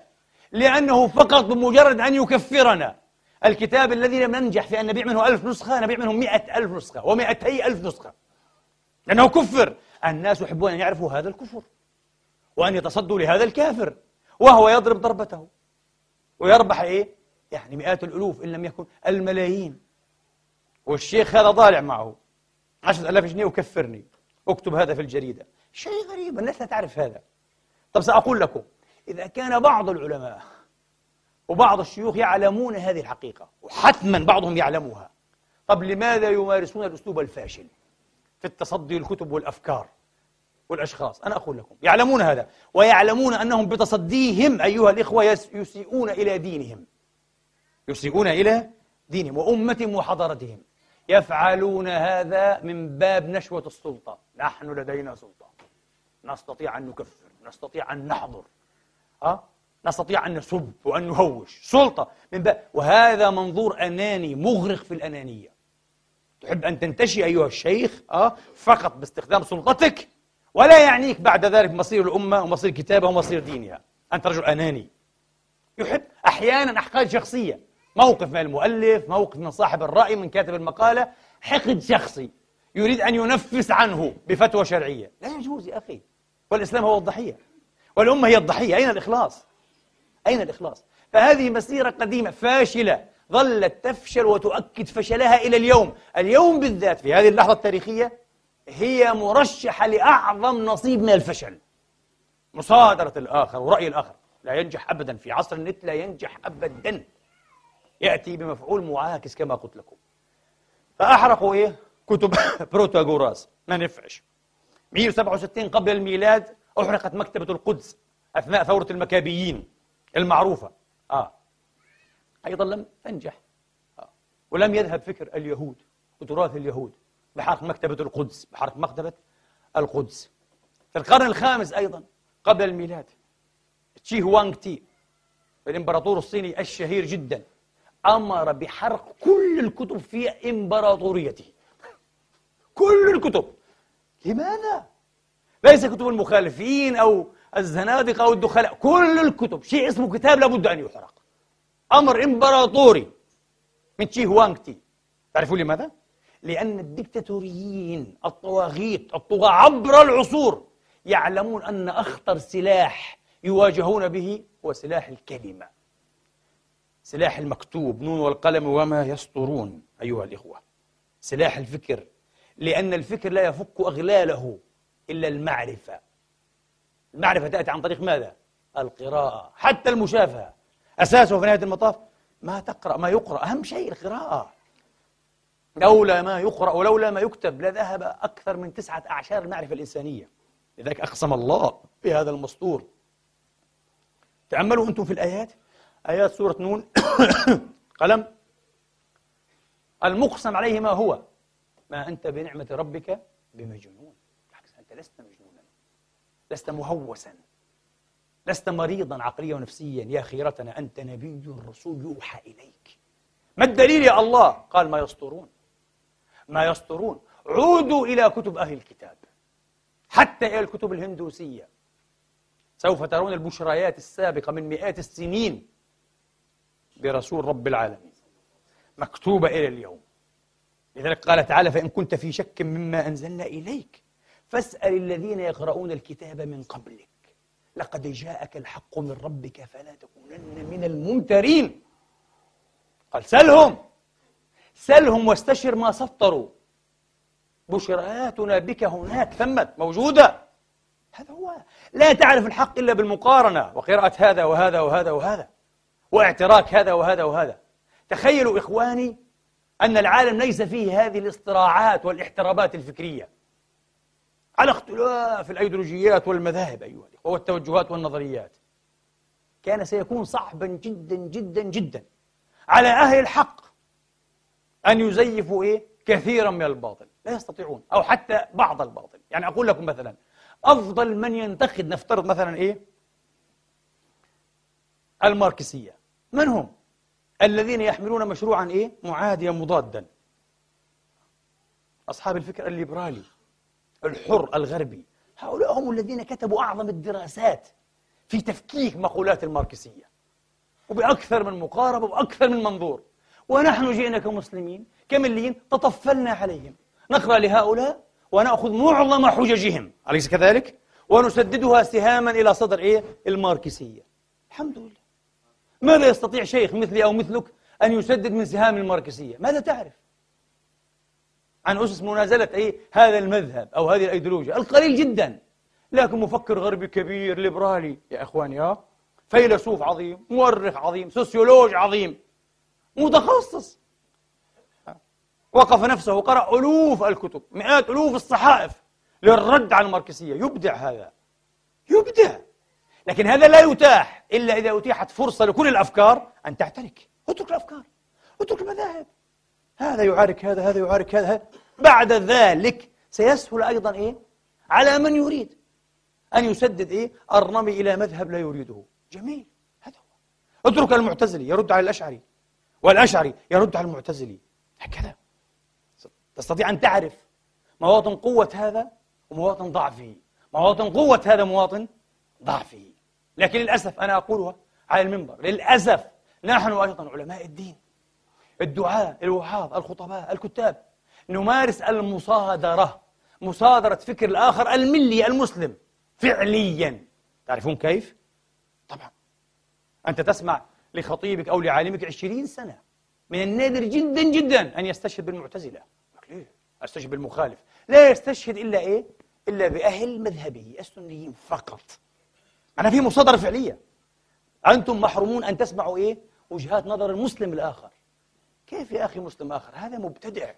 لأنه فقط بمجرد أن يكفرنا. الكتاب الذي لم ننجح في أن نبيع منه ألف نسخة نبيع منه مئة ألف نسخة ومئتي ألف نسخة. لأنه كفر. الناس يحبون أن يعرفوا هذا الكفر. وأن يتصدوا لهذا الكافر وهو يضرب ضربته. ويربح إيه؟ يعني مئات الألوف إن لم يكن الملايين. والشيخ هذا ضالع معه. عشرة ألاف جنيه وكفرني اكتب هذا في الجريدة. شيء غريب الناس لا تعرف هذا. طب سأقول لكم إذا كان بعض العلماء وبعض الشيوخ يعلمون هذه الحقيقة وحتما بعضهم يعلمها طب لماذا يمارسون الأسلوب الفاشل في التصدي للكتب والأفكار؟ والأشخاص. أنا أقول لكم يعلمون هذا ويعلمون أنهم بتصديهم أيها الإخوة يسيئون إلى دينهم. يسيئون إلى دينهم وأمتهم وحضارتهم. يفعلون هذا من باب نشوة السلطة. نحن لدينا سلطة. نستطيع أن نكفر نستطيع أن نحضر. أه؟ نستطيع أن نسب وأن نهوش. سلطة من بقى. وهذا منظور أناني مغرق في الأنانية. تحب أن تنتشي أيها الشيخ أه؟ فقط باستخدام سلطتك ولا يعنيك بعد ذلك مصير الأمة ومصير كتابها ومصير دينها. أنت رجل أناني. يحب أحيانا أحقاد شخصية. موقف من المؤلف موقف من صاحب الرأي من كاتب المقالة. حقد شخصي. يريد أن ينفس عنه بفتوى شرعية. لا يجوز يا أخي. والإسلام هو الضحية. والأمة هي الضحية. أين الإخلاص؟ أين الإخلاص؟ فهذه مسيرة قديمة فاشلة. ظلت تفشل وتؤكد فشلها إلى اليوم. اليوم بالذات في هذه اللحظة التاريخية هي مرشحة لأعظم نصيب من الفشل. مصادرة الآخر ورأي الآخر. لا ينجح أبدا في عصر النت لا ينجح أبدا. يأتي بمفعول معاكس كما قلت لكم. فأحرقوا إيه؟ كتب (laughs) بروتاغوراس. ما نفعش. 167 قبل الميلاد أحرقت مكتبة القدس أثناء ثورة المكابيين المعروفة. آه. أيضا لم تنجح. آه. ولم يذهب فكر اليهود وتراث اليهود. بحرق مكتبة القدس بحرق مكتبة القدس. في القرن الخامس أيضا قبل الميلاد تشي هوانغ تي الإمبراطور الصيني الشهير جدا أمر بحرق كل الكتب في إمبراطوريته. كل الكتب. لماذا؟ ليس كتب المخالفين أو الزنادقة أو الدخلاء كل الكتب. شيء اسمه كتاب لابد أن يحرق. أمر إمبراطوري من تشي هوانغ تي. تعرفون لماذا؟ لأن الدكتاتوريين الطواغيت الطغاة عبر العصور يعلمون أن أخطر سلاح يواجهون به هو سلاح الكلمة. سلاح المكتوب نون والقلم وما يسطرون أيها الإخوة. سلاح الفكر لأن الفكر لا يفك أغلاله إلا المعرفة. المعرفة تأتي عن طريق ماذا؟ القراءة حتى المشافهة. أساسه في نهاية المطاف ما تقرأ ما يقرأ أهم شيء القراءة. لولا ما يقرأ ولولا ما يكتب لذهب أكثر من تسعة أعشار المعرفة الإنسانية. لذلك أقسم الله بهذا المسطور. تأملوا أنتم في الآيات. آيات سورة نون. (coughs) قلم. المقسم عليه ما هو؟ ما أنت بنعمة ربك بمجنون. بالعكس أنت لست مجنونا. لست مهوسا. لست مريضا عقليا ونفسيا. يا خيرتنا أنت نبي رسول يوحى إليك. ما الدليل يا الله؟ قال ما يسطرون. ما يسطرون. عودوا إلى كتب أهل الكتاب حتى إلى الكتب الهندوسية. سوف ترون البشريات السابقة من مئات السنين برسول رب العالمين مكتوبة إلى اليوم. لذلك قال تعالى فإن كنت في شك مما أنزلنا إليك فاسأل الذين يقرؤون الكتاب من قبلك. لقد جاءك الحق من ربك فلا تكونن من الممترين. قال سلهم! سلهم واستشر ما سطروا. بشرياتنا بك هناك ثمت موجودة. هذا هو. لا تعرف الحق إلا بالمقارنة. وقراءة هذا وهذا وهذا وهذا. واعتراك هذا وهذا وهذا. تخيلوا إخواني أن العالم ليس فيه هذه الاصطراعات والاحترابات الفكرية. على اختلاف الأيديولوجيات والمذاهب أيها الإخوة والتوجهات والنظريات. كان سيكون صعبا جدا جدا جدا على أهل الحق أن يزيفوا إيه؟ كثيرا من الباطل. لا يستطيعون. أو حتى بعض الباطل. يعني أقول لكم مثلا أفضل من ينتقد نفترض مثلا إيه؟ الماركسية. من هم؟ الذين يحملون مشروعا إيه؟ معاديا مضادا. أصحاب الفكر الليبرالي الحر الغربي. هؤلاء هم الذين كتبوا أعظم الدراسات في تفكيك مقولات الماركسية. وبأكثر من مقاربة وأكثر من منظور. ونحن جئنا كمسلمين كمليين تطفلنا عليهم نقرأ لهؤلاء ونأخذ معظم حججهم أليس كذلك؟ ونسددها سهاما إلى صدر إيه؟ الماركسية الحمد لله ماذا يستطيع شيخ مثلي أو مثلك أن يسدد من سهام الماركسية؟ ماذا تعرف؟ عن أسس منازلة إيه؟ هذا المذهب أو هذه الأيديولوجيا القليل جدا لكن مفكر غربي كبير ليبرالي يا إخواني ها فيلسوف عظيم مؤرخ عظيم سوسيولوج عظيم متخصص. وقف نفسه وقرأ ألوف الكتب مئات ألوف الصحائف للرد على الماركسية. يبدع هذا. يبدع. لكن هذا لا يتاح إلا إذا أتيحت فرصة لكل الأفكار أن تعترك اترك الأفكار. اترك المذاهب. هذا يعارك هذا هذا يعارك هذا. بعد ذلك سيسهل أيضا إيه؟ على من يريد. أن يسدد إيه؟ الرمي إلى مذهب لا يريده. جميل. هذا هو. اترك المعتزلي يرد على الأشعري. والأشعري يرد على المعتزلي. هكذا تستطيع أن تعرف مواطن قوة هذا ومواطن ضعفه. مواطن قوة هذا مواطن ضعفه. لكن للأسف أنا أقولها على المنبر. للأسف نحن أيضا علماء الدين. الدعاة الوعاظ الخطباء الكتاب. نمارس المصادرة مصادرة فكر الآخر الملي المسلم فعليا. تعرفون كيف؟ طبعا. أنت تسمع لخطيبك أو لعالمك عشرين سنة من النادر جدا جدا أن يستشهد بالمعتزلة ليه؟ أستشهد بالمخالف لا يستشهد إلا إيه؟ إلا بأهل مذهبه السنيين فقط أنا في مصادرة فعلية أنتم محرومون أن تسمعوا إيه؟ وجهات نظر المسلم الآخر كيف يا أخي مسلم آخر؟ هذا مبتدع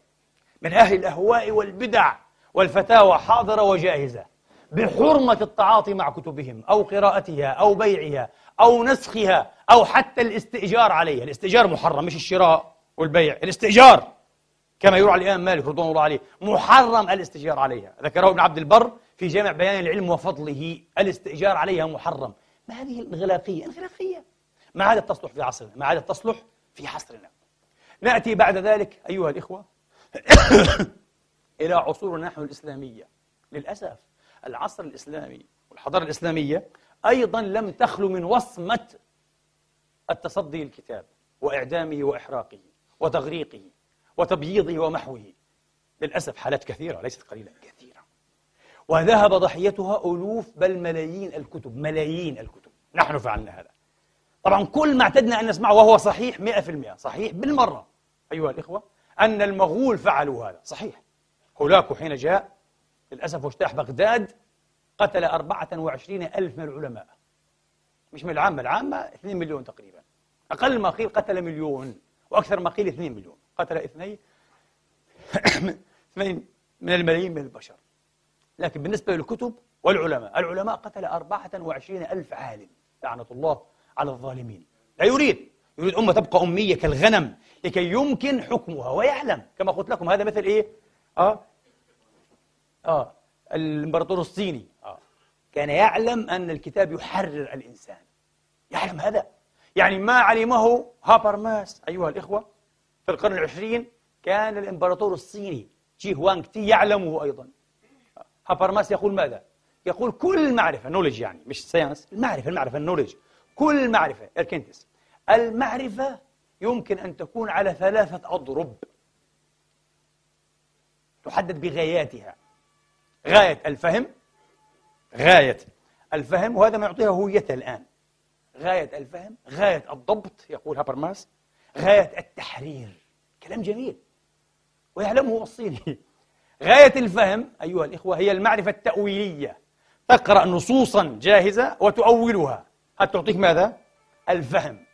من أهل الأهواء والبدع والفتاوى حاضرة وجاهزة بحرمة التعاطي مع كتبهم أو قراءتها أو بيعها أو نسخها أو حتى الاستئجار عليها. الاستئجار محرم مش الشراء والبيع. الاستئجار كما يروى عن الإمام مالك رضوان الله عليه محرم الاستئجار عليها. ذكره ابن عبد البر في جامع بيان العلم وفضله. الاستئجار عليها محرم. ما هذه الانغلاقية انغلاقية ما عادت تصلح في عصرنا. ما عادت تصلح في عصرنا نأتي بعد ذلك أيها الإخوة (coughs) إلى عصورنا نحن الإسلامية. للأسف العصر الإسلامي والحضارة الإسلامية أيضا لم تخلو من وصمة التصدي للكتاب وإعدامه وإحراقه وتغريقه وتبييضه ومحوه. للأسف حالات كثيرة ليست قليلة كثيرة. وذهب ضحيتها ألوف بل ملايين الكتب ملايين الكتب. نحن فعلنا هذا. طبعا كل ما اعتدنا أن نسمعه وهو صحيح مئة في المئة صحيح بالمرة. أيها الإخوة أن المغول فعلوا هذا. صحيح. هولاكو حين جاء للأسف واجتاح بغداد قتل أربعة وعشرين ألف من العلماء. مش من العامة العامة 2 مليون تقريبا. أقل ما قيل قتل مليون وأكثر ما قيل 2 مليون. قتل اثنين (coughs) اثنين من الملايين من البشر. لكن بالنسبة للكتب والعلماء العلماء قتل أربعة وعشرين ألف عالم لعنة الله على الظالمين. لا يريد يريد أمة تبقى أمية كالغنم لكي يمكن حكمها ويعلم. كما قلت لكم هذا مثل إيه؟ آه؟ آه الإمبراطور الصيني. كان يعلم أن الكتاب يحرر الإنسان. يعلم هذا. يعني ما علمه هابرماس أيها الإخوة في القرن العشرين كان الإمبراطور الصيني جي هوانغ تي يعلمه أيضا. هابرماس يقول ماذا؟ يقول كل معرفة knowledge يعني مش science المعرفة المعرفة ال knowledge كل معرفة ال Kenntnis. المعرفة يمكن أن تكون على ثلاثة أضرب. تحدد بغاياتها. غاية الفهم غاية. الفهم وهذا ما يعطيها هويتها الآن. غاية الفهم غاية الضبط يقول هابرماس. غاية التحرير. كلام جميل. ويعلمه الصيني. (laughs) غاية الفهم أيها الإخوة هي المعرفة التأويلية. تقرأ نصوصا جاهزة وتؤولها. هل تعطيك ماذا؟ الفهم.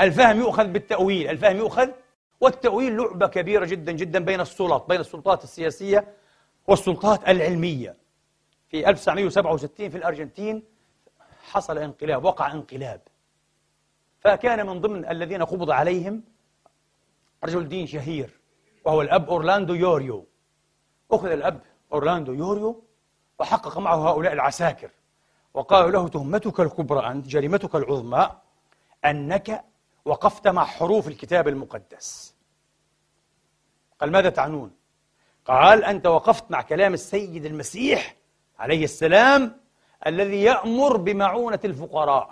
الفهم يؤخذ بالتأويل. الفهم يؤخذ والتأويل لعبة كبيرة جدا جدا بين السلطات بين السلطات السياسية والسلطات العلمية. في 1967 في الأرجنتين حصل انقلاب وقع انقلاب. فكان من ضمن الذين قبض عليهم رجل دين شهير وهو الأب أورلاندو يوريو. أخذ الأب أورلاندو يوريو وحقق معه هؤلاء العساكر وقالوا له تهمتك الكبرى أنت جريمتك العظمى أنك وقفت مع حروف الكتاب المقدس. قال ماذا تعنون؟ قال أنت وقفت مع كلام السيد المسيح عليه السلام الذي يأمر بمعونة الفقراء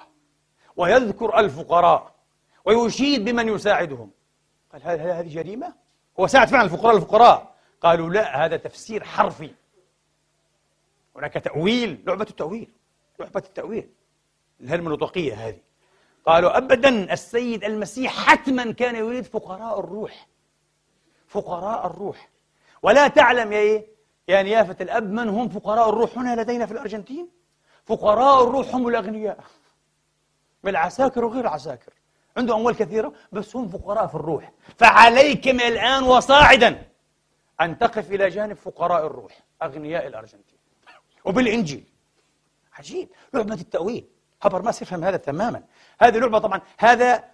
ويذكر الفقراء ويشيد بمن يساعدهم. قال هل هذه جريمة؟ هو ساعد فعلا الفقراء الفقراء. قالوا لا هذا تفسير حرفي. هناك تأويل لعبة التأويل لعبة التأويل. الهرمنوطقية هذه. قالوا أبدا السيد المسيح حتما كان يريد فقراء الروح. فقراء الروح. ولا تعلم يا إيه؟ يا نيافة الأب من هم فقراء الروح هنا لدينا في الأرجنتين؟ فقراء الروح هم الأغنياء. من العساكر وغير العساكر عندهم أموال كثيرة بس هم فقراء في الروح. فعليك من الآن وصاعدا أن تقف إلى جانب فقراء الروح أغنياء الأرجنتين. وبالإنجيل. عجيب. لعبة التأويل. هابرماس يفهم هذا تماما. هذه لعبة طبعا. هذا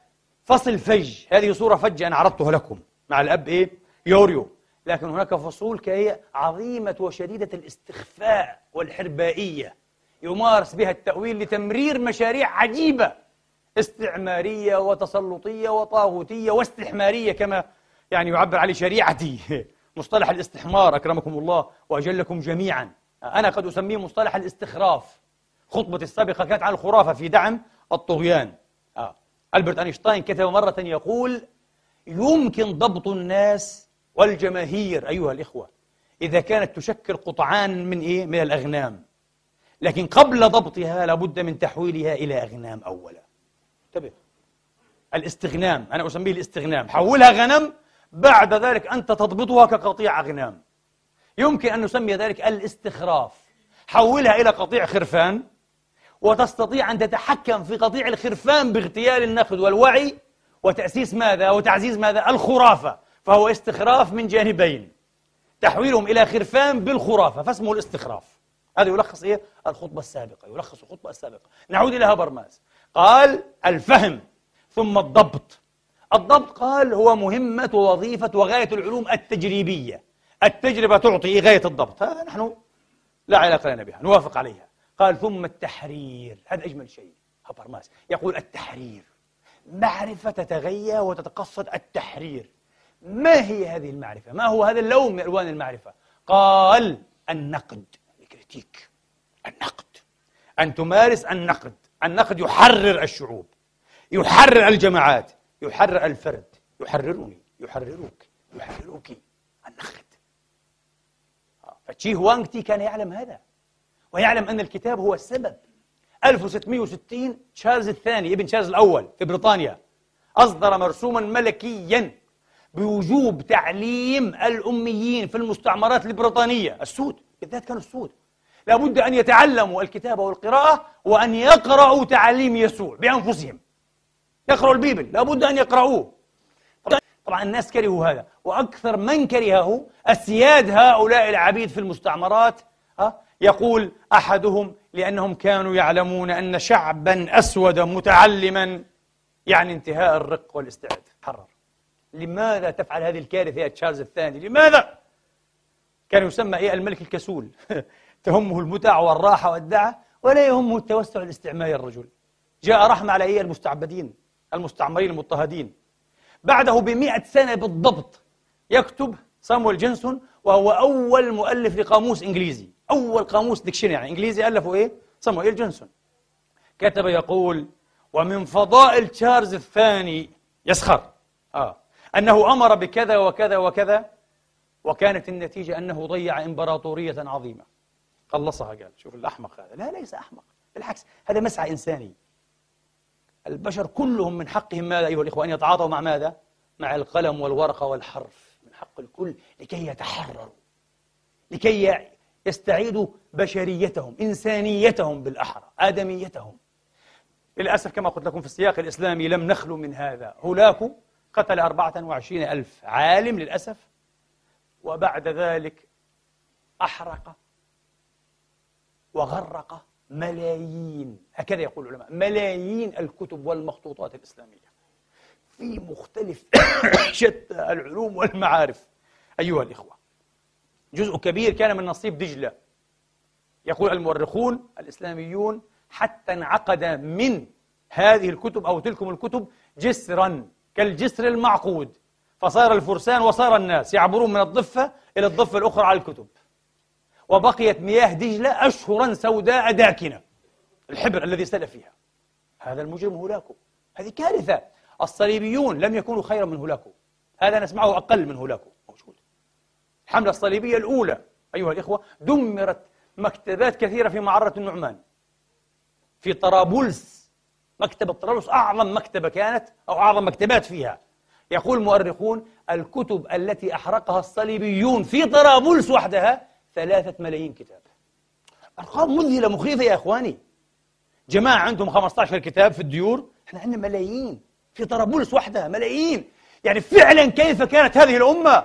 فصل فج. هذه صورة فجة أنا عرضتها لكم. مع الأب إيه؟ يوريو. لكن هناك فصول كهي عظيمة وشديدة الاستخفاء والحربائية. يمارس بها التأويل لتمرير مشاريع عجيبة. استعمارية وتسلطية وطاغوتية واستحمارية كما يعني يعبر عليه شريعتي. (laughs) مصطلح الاستحمار أكرمكم الله وأجلكم جميعا. أنا قد أسميه مصطلح الاستخراف. خطبة السابقة كانت عن الخرافة في دعم الطغيان. آه. ألبرت أينشتاين كتب مرة يقول يمكن ضبط الناس والجماهير أيها الإخوة إذا كانت تشكل قطعان من إيه؟ من الأغنام. لكن قبل ضبطها لابد من تحويلها إلى أغنام أولا. انتبه. الاستغنام أنا أسميه الاستغنام. حولها غنم بعد ذلك أنت تضبطها كقطيع أغنام. يمكن أن نسمي ذلك الاستخراف. حولها إلى قطيع خرفان وتستطيع أن تتحكم في قطيع الخرفان باغتيال النقد والوعي وتأسيس ماذا؟ وتعزيز ماذا؟ الخرافة. فهو استخراف من جانبين. تحويلهم إلى خرفان بالخرافة فاسمه الاستخراف. هذا يلخص إيه؟ الخطبة السابقة يلخص الخطبة السابقة. نعود إلى هابرماس. قال الفهم ثم الضبط. الضبط قال هو مهمة ووظيفة وغاية العلوم التجريبية. التجربة تعطي غاية الضبط. هذا نحن لا علاقة لنا بها نوافق عليها. قال ثم التحرير. هذا أجمل شيء هبرماس يقول التحرير. معرفة تتغير وتتقصد التحرير. ما هي هذه المعرفة؟ ما هو هذا اللون من ألوان المعرفة؟ قال النقد. الكريتيك. النقد. أن تمارس النقد. النقد يحرر الشعوب. يحرر الجماعات. يحرر الفرد. يحررني يحرروك. يحرروك. النقد. فتشي هوانغتي كان يعلم هذا. ويعلم أن الكتاب هو السبب. 1660 تشارلز الثاني ابن تشارلز الأول في بريطانيا أصدر مرسوما ملكيا. بوجوب تعليم الأميين في المستعمرات البريطانية السود بالذات كانوا السود. لابد أن يتعلموا الكتابة والقراءة وأن يقرأوا تعليم يسوع بأنفسهم. يقرأوا البيبل لابد أن يقرأوه. طبعا الناس كرهوا هذا وأكثر من كرهه السياد هؤلاء العبيد في المستعمرات يقول أحدهم لأنهم كانوا يعلمون أن شعبا أسود متعلما يعني انتهاء الرق والاستعداد لماذا تفعل هذه الكارثة يا تشارلز الثاني؟ لماذا؟ كان يسمى إيه؟ الملك الكسول. (laughs) تهمه المتع والراحة والدعة ولا يهمه التوسع الاستعماري الرجل. جاء رحمة على إيه؟ المستعبدين المستعمرين المضطهدين. بعده بمئة سنة بالضبط يكتب صامويل جونسون وهو أول مؤلف لقاموس إنجليزي. أول قاموس dictionary يعني إنجليزي ألفه إيه؟ صامويل جونسون. كتب يقول ومن فضائل تشارلز الثاني يسخر. آه. أنه أمر بكذا وكذا وكذا وكانت النتيجة أنه ضيع إمبراطورية عظيمة. خلصها قال شوف الأحمق هذا. لا ليس أحمق بالعكس هذا مسعى إنساني. البشر كلهم من حقهم ماذا أيها الإخوة أن يتعاطوا مع ماذا؟ مع القلم والورقة والحرف من حق الكل لكي يتحرروا لكي يستعيدوا بشريتهم إنسانيتهم بالأحرى آدميتهم. للأسف كما قلت لكم في السياق الإسلامي لم نخلو من هذا. هولاكو قتل أربعة وعشرين ألف عالم للأسف وبعد ذلك أحرق وغرق ملايين هكذا يقول العلماء ملايين الكتب والمخطوطات الإسلامية في مختلف (coughs) شتى العلوم والمعارف. أيها الإخوة جزء كبير كان من نصيب دجلة يقول المؤرخون الإسلاميون حتى انعقد من هذه الكتب أو تلكم الكتب جسرا. كالجسر المعقود. فصار الفرسان وصار الناس يعبرون من الضفة إلى الضفة الأخرى على الكتب. وبقيت مياه دجلة أشهرا سوداء داكنة. الحبر الذي سال فيها. هذا المجرم هولاكو. هذه كارثة. الصليبيون لم يكونوا خيرا من هولاكو. هذا نسمعه أقل من هولاكو. موجود. الحملة الصليبية الأولى أيها الإخوة دمرت مكتبات كثيرة في معرة النعمان. في طرابلس مكتبة طرابلس أعظم مكتبة كانت أو أعظم مكتبات فيها. يقول المؤرخون الكتب التي أحرقها الصليبيون في طرابلس وحدها ثلاثة ملايين كتاب. أرقام مذهلة مخيفة يا إخواني. جماعة عندهم 15 كتاب في الديور. إحنا عندنا ملايين. في طرابلس وحدها ملايين. يعني فعلا كيف كانت هذه الأمة؟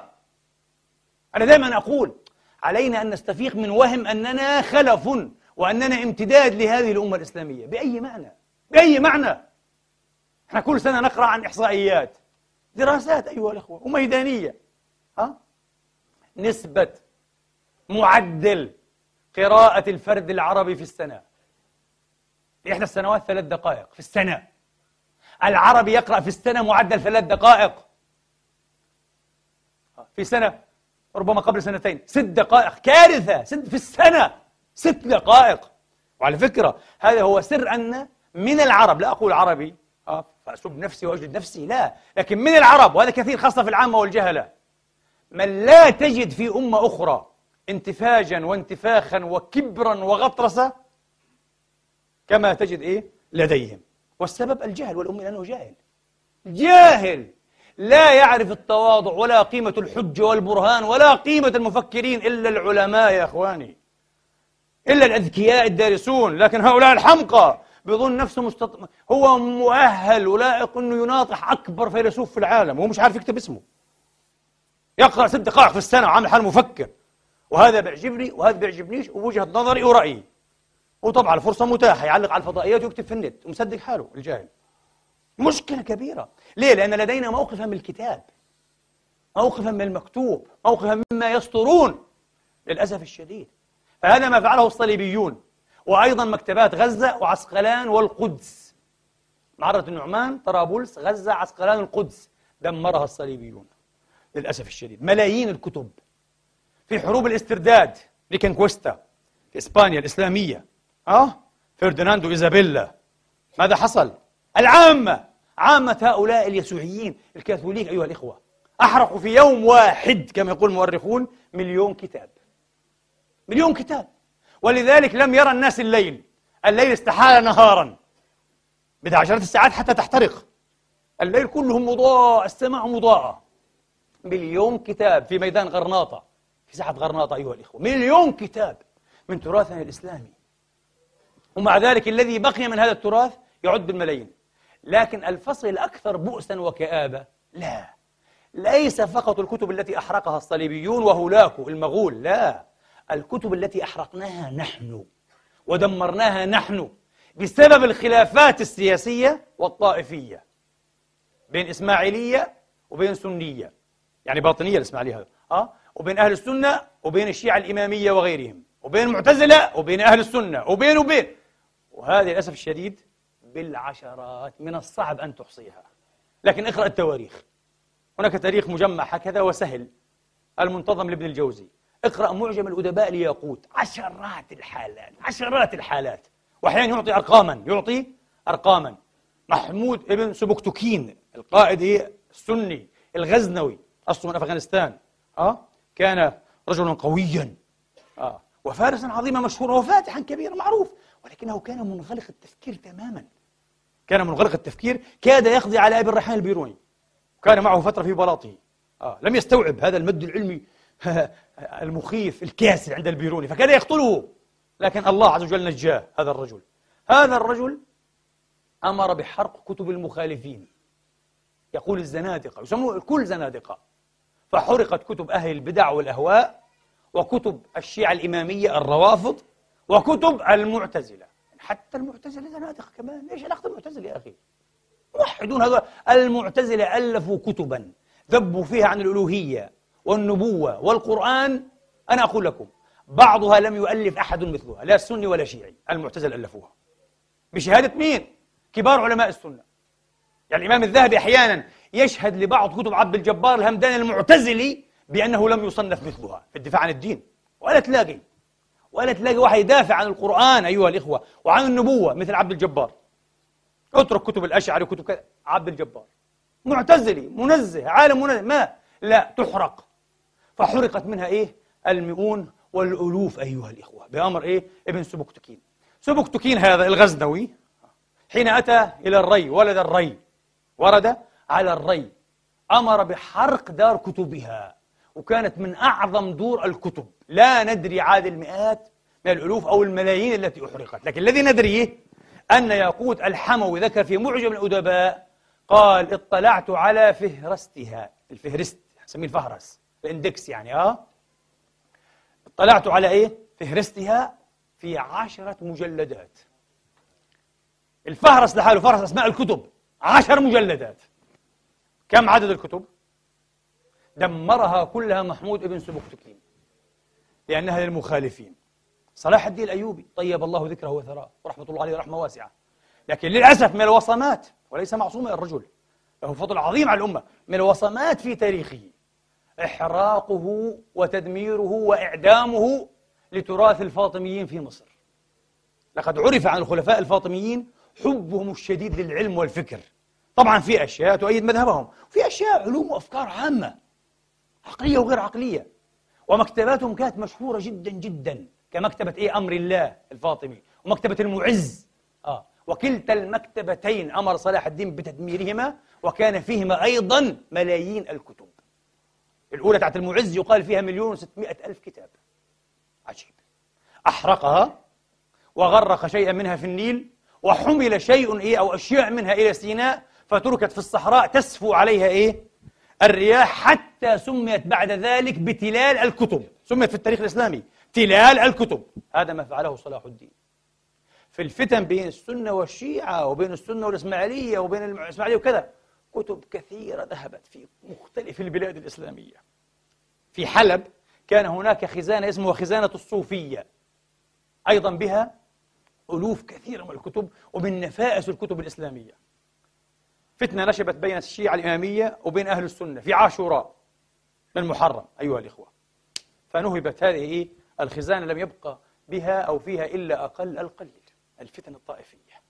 أنا دائما أقول علينا أن نستفيق من وهم أننا خلف وأننا امتداد لهذه الأمة الإسلامية. بأي معنى؟ بأي معنى؟ إحنا كل سنة نقرأ عن إحصائيات. دراسات أيها الأخوة وميدانية. ها؟ نسبة معدل قراءة الفرد العربي في السنة. إحدى السنوات ثلاث دقائق في السنة. العربي يقرأ في السنة معدل ثلاث دقائق. في سنة ربما قبل سنتين ست دقائق كارثة ست في السنة ست دقائق. وعلى فكرة هذا هو سر أن من العرب لا أقول عربي. آه، فأسب نفسي وأجد نفسي لا. لكن من العرب وهذا كثير خاصة في العامة والجهلة. من لا تجد في أمة أخرى انتفاجا وانتفاخا وكبرا وغطرسة كما تجد إيه؟ لديهم. والسبب الجهل والأم لأنه جاهل. جاهل. لا يعرف التواضع ولا قيمة الحجة والبرهان ولا قيمة المفكرين إلا العلماء يا أخواني. إلا الأذكياء الدارسون. لكن هؤلاء الحمقى. بيظن نفسه مستط... هو مؤهل ولائق أنه يناطح أكبر فيلسوف في العالم وهو مش عارف يكتب اسمه. يقرأ ست دقائق في السنة وعامل حاله مفكر. وهذا بيعجبني وهذا بيعجبنيش ووجهة نظري ورأيي. وطبعا الفرصة متاحة يعلق على الفضائيات ويكتب في النت ومصدق حاله الجاهل. مشكلة كبيرة. ليه؟ لأن لدينا موقفا من الكتاب موقفا من المكتوب موقفا مما يسطرون للأسف الشديد. فهذا ما فعله الصليبيون. وأيضا مكتبات غزة وعسقلان والقدس. معرة النعمان طرابلس غزة عسقلان القدس. دمرها الصليبيون. للأسف الشديد. ملايين الكتب. في حروب الاسترداد. ريكنكويستا في إسبانيا الإسلامية. أه؟ فرديناندو إيزابيلا. ماذا حصل؟ العامة. عامة هؤلاء اليسوعيين الكاثوليك أيها الإخوة. أحرقوا في يوم واحد كما يقول المؤرخون مليون كتاب. مليون كتاب. ولذلك لم يرى الناس الليل. الليل استحال نهارا. بدها عشرات الساعات حتى تحترق. الليل كله مضاء السماء مضاءة مليون كتاب في ميدان غرناطة. في ساحة غرناطة أيها الإخوة. مليون كتاب من تراثنا الإسلامي. ومع ذلك الذي بقي من هذا التراث يعد بالملايين لكن الفصل الأكثر بؤسا وكآبة لا. ليس فقط الكتب التي أحرقها الصليبيون وهولاكو المغول لا. الكتب التي أحرقناها نحن ودمرناها نحن بسبب الخلافات السياسية والطائفية بين إسماعيلية وبين سنية يعني باطنية الإسماعيلية هذا أه؟ وبين أهل السنة وبين الشيعة الإمامية وغيرهم وبين المعتزلة وبين أهل السنة وبين وبين. وهذه للأسف الشديد بالعشرات من الصعب أن تحصيها. لكن اقرأ التواريخ. هناك تاريخ مجمع هكذا وسهل المنتظم لابن الجوزي. اقرأ معجم الأدباء لياقوت. عشرات الحالات عشرات الحالات. وأحيانا يعطي أرقاما يعطي أرقاما. محمود ابن سبكتكين القائد السني الغزنوي أصله من أفغانستان. أه؟ كان رجلا قويا. أه؟ وفارسا عظيما مشهورا وفاتحا كبيرا معروف. ولكنه كان منغلق التفكير تماما. كان منغلق التفكير. كاد يقضي على أبي الريحان البيروني. كان معه فترة في بلاطه. آه لم يستوعب هذا المد العلمي. (laughs) المخيف الكاسر عند البيروني فكان يقتله. لكن الله عز وجل نجاه هذا الرجل. هذا الرجل أمر بحرق كتب المخالفين. يقول الزنادقة يسموه الكل زنادقة. فحرقت كتب أهل البدع والأهواء وكتب الشيعة الإمامية الروافض وكتب المعتزلة. حتى المعتزلة زنادقة كمان. إيش علاقة المعتزلة يا أخي؟ موحدون هذا المعتزلة ألفوا كتبا ذبوا فيها عن الألوهية. والنبوة والقرآن أنا أقول لكم بعضها لم يؤلف أحد مثلها لا سني ولا شيعي المعتزلة ألفوها. بشهادة مين؟ كبار علماء السنة. يعني الإمام الذهبي أحيانا يشهد لبعض كتب عبد الجبار الهمداني المعتزلي بأنه لم يصنف مثلها في الدفاع عن الدين. ولا تلاقي. ولا تلاقي واحد يدافع عن القرآن أيها الإخوة وعن النبوة مثل عبد الجبار. اترك كتب الأشعري وكتب كذا عبد الجبار. معتزلي منزه عالم منزه. ما؟ لا تحرق. فحرقت منها إيه؟ المئون والألوف أيها الإخوة. بأمر إيه؟ ابن سبكتكين سبكتكين هذا الغزنوي حين أتى إلى الري ولد الري ورد على الري أمر بحرق دار كتبها وكانت من أعظم دور الكتب. لا ندري عاد المئات من الألوف أو الملايين التي أحرقت لكن الذي ندريه أن ياقوت الحموي ذكر في معجم الأدباء قال اطلعت على فهرستها. الفهرست نسميه الفهرس. الاندكس يعني آه. اطلعت على إيه؟ فهرستها في عشرة مجلدات. الفهرس لحاله فهرس أسماء الكتب عشر مجلدات. كم عدد الكتب؟ دمرها كلها محمود ابن سبكتكين لأنها للمخالفين. صلاح الدين الأيوبي طيب الله ذكره وثراه ورحمة الله عليه رحمة واسعة. لكن للأسف من الوصمات وليس معصوما الرجل له فضل عظيم على الأمة من الوصمات في تاريخه. إحراقه وتدميره وإعدامه لتراث الفاطميين في مصر. لقد عرف عن الخلفاء الفاطميين حبهم الشديد للعلم والفكر. طبعا في أشياء تؤيد مذهبهم. في أشياء علوم وأفكار عامة عقلية وغير عقلية. ومكتباتهم كانت مشهورة جدا جدا كمكتبة إيه؟ أمر الله الفاطمي. ومكتبة المعز. آه. وكلتا المكتبتين أمر صلاح الدين بتدميرهما وكان فيهما أيضا ملايين الكتب. الأولى تاعت المعز يقال فيها مليون وستمائة ألف كتاب. عجيب. أحرقها وغرق شيئا منها في النيل وحمل شيء إيه أو أشياء منها إلى سيناء فتركت في الصحراء تسفو عليها إيه الرياح حتى سميت بعد ذلك بتلال الكتب. سميت في التاريخ الإسلامي تلال الكتب. هذا ما فعله صلاح الدين. في الفتن بين السنة والشيعة وبين السنة والإسماعيلية وبين الإسماعيلية وكذا. كتب كثيرة ذهبت في مختلف البلاد الإسلامية. في حلب كان هناك خزانة اسمها خزانة الصوفية. أيضا بها ألوف كثيرة من الكتب ومن نفائس الكتب الإسلامية. فتنة نشبت بين الشيعة الإمامية وبين أهل السنة في عاشوراء من محرم أيها الإخوة. فنهبت هذه؟ الخزانة لم يبقى بها أو فيها إلا أقل القليل الفتن الطائفية.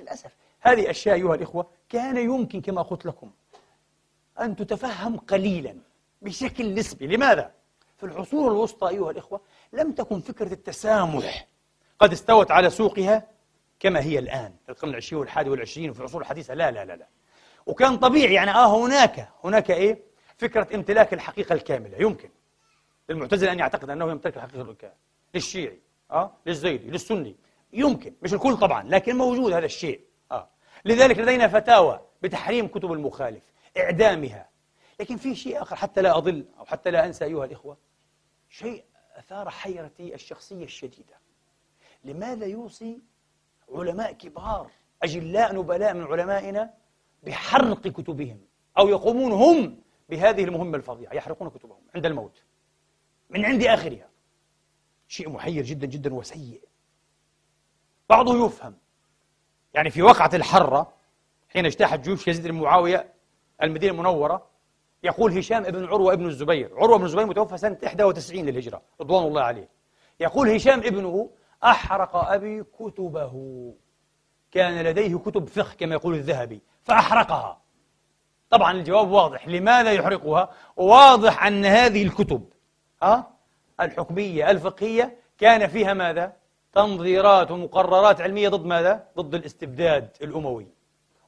للأسف. هذه أشياء أيها الإخوة كان يمكن كما قلت لكم أن تتفهم قليلا بشكل نسبي. لماذا؟ في العصور الوسطى أيها الإخوة لم تكن فكرة التسامح قد استوت على سوقها كما هي الآن في القرن العشرين والحادي والعشرين وفي العصور الحديثة. لا لا لا لا. وكان طبيعي يعني آه هناك هناك إيه؟ فكرة امتلاك الحقيقة الكاملة. يمكن. للمعتزلة أن يعتقد أنه يمتلك الحقيقة الكاملة. للشيعي آه للزيدي للسني. يمكن. مش الكل طبعا لكن موجود هذا الشيء. لذلك لدينا فتاوى بتحريم كتب المخالف إعدامها. لكن في شيء آخر حتى لا أضل أو حتى لا أنسى أيها الإخوة. شيء أثار حيرتي الشخصية الشديدة. لماذا يوصي علماء كبار أجلاء نبلاء من علمائنا بحرق كتبهم أو يقومون هم بهذه المهمة الفظيعة؟ يحرقون كتبهم عند الموت من عند آخرها. شيء محير جدا جدا وسيء. بعضه يفهم. يعني في وقعة الحرة حين اجتاحت جيوش يزيد بن معاوية المدينة المنورة يقول هشام ابن عروة ابن الزبير عروة بن الزبير متوفى سنة 91 للهجرة رضوان الله عليه. يقول هشام ابنه أحرق أبي كتبه. كان لديه كتب فقه كما يقول الذهبي فأحرقها. طبعا الجواب واضح. لماذا يحرقها؟ واضح أن هذه الكتب ها الحكمية الفقهية كان فيها ماذا؟ تنظيرات ومقررات علمية ضد ماذا؟ ضد الاستبداد الأموي.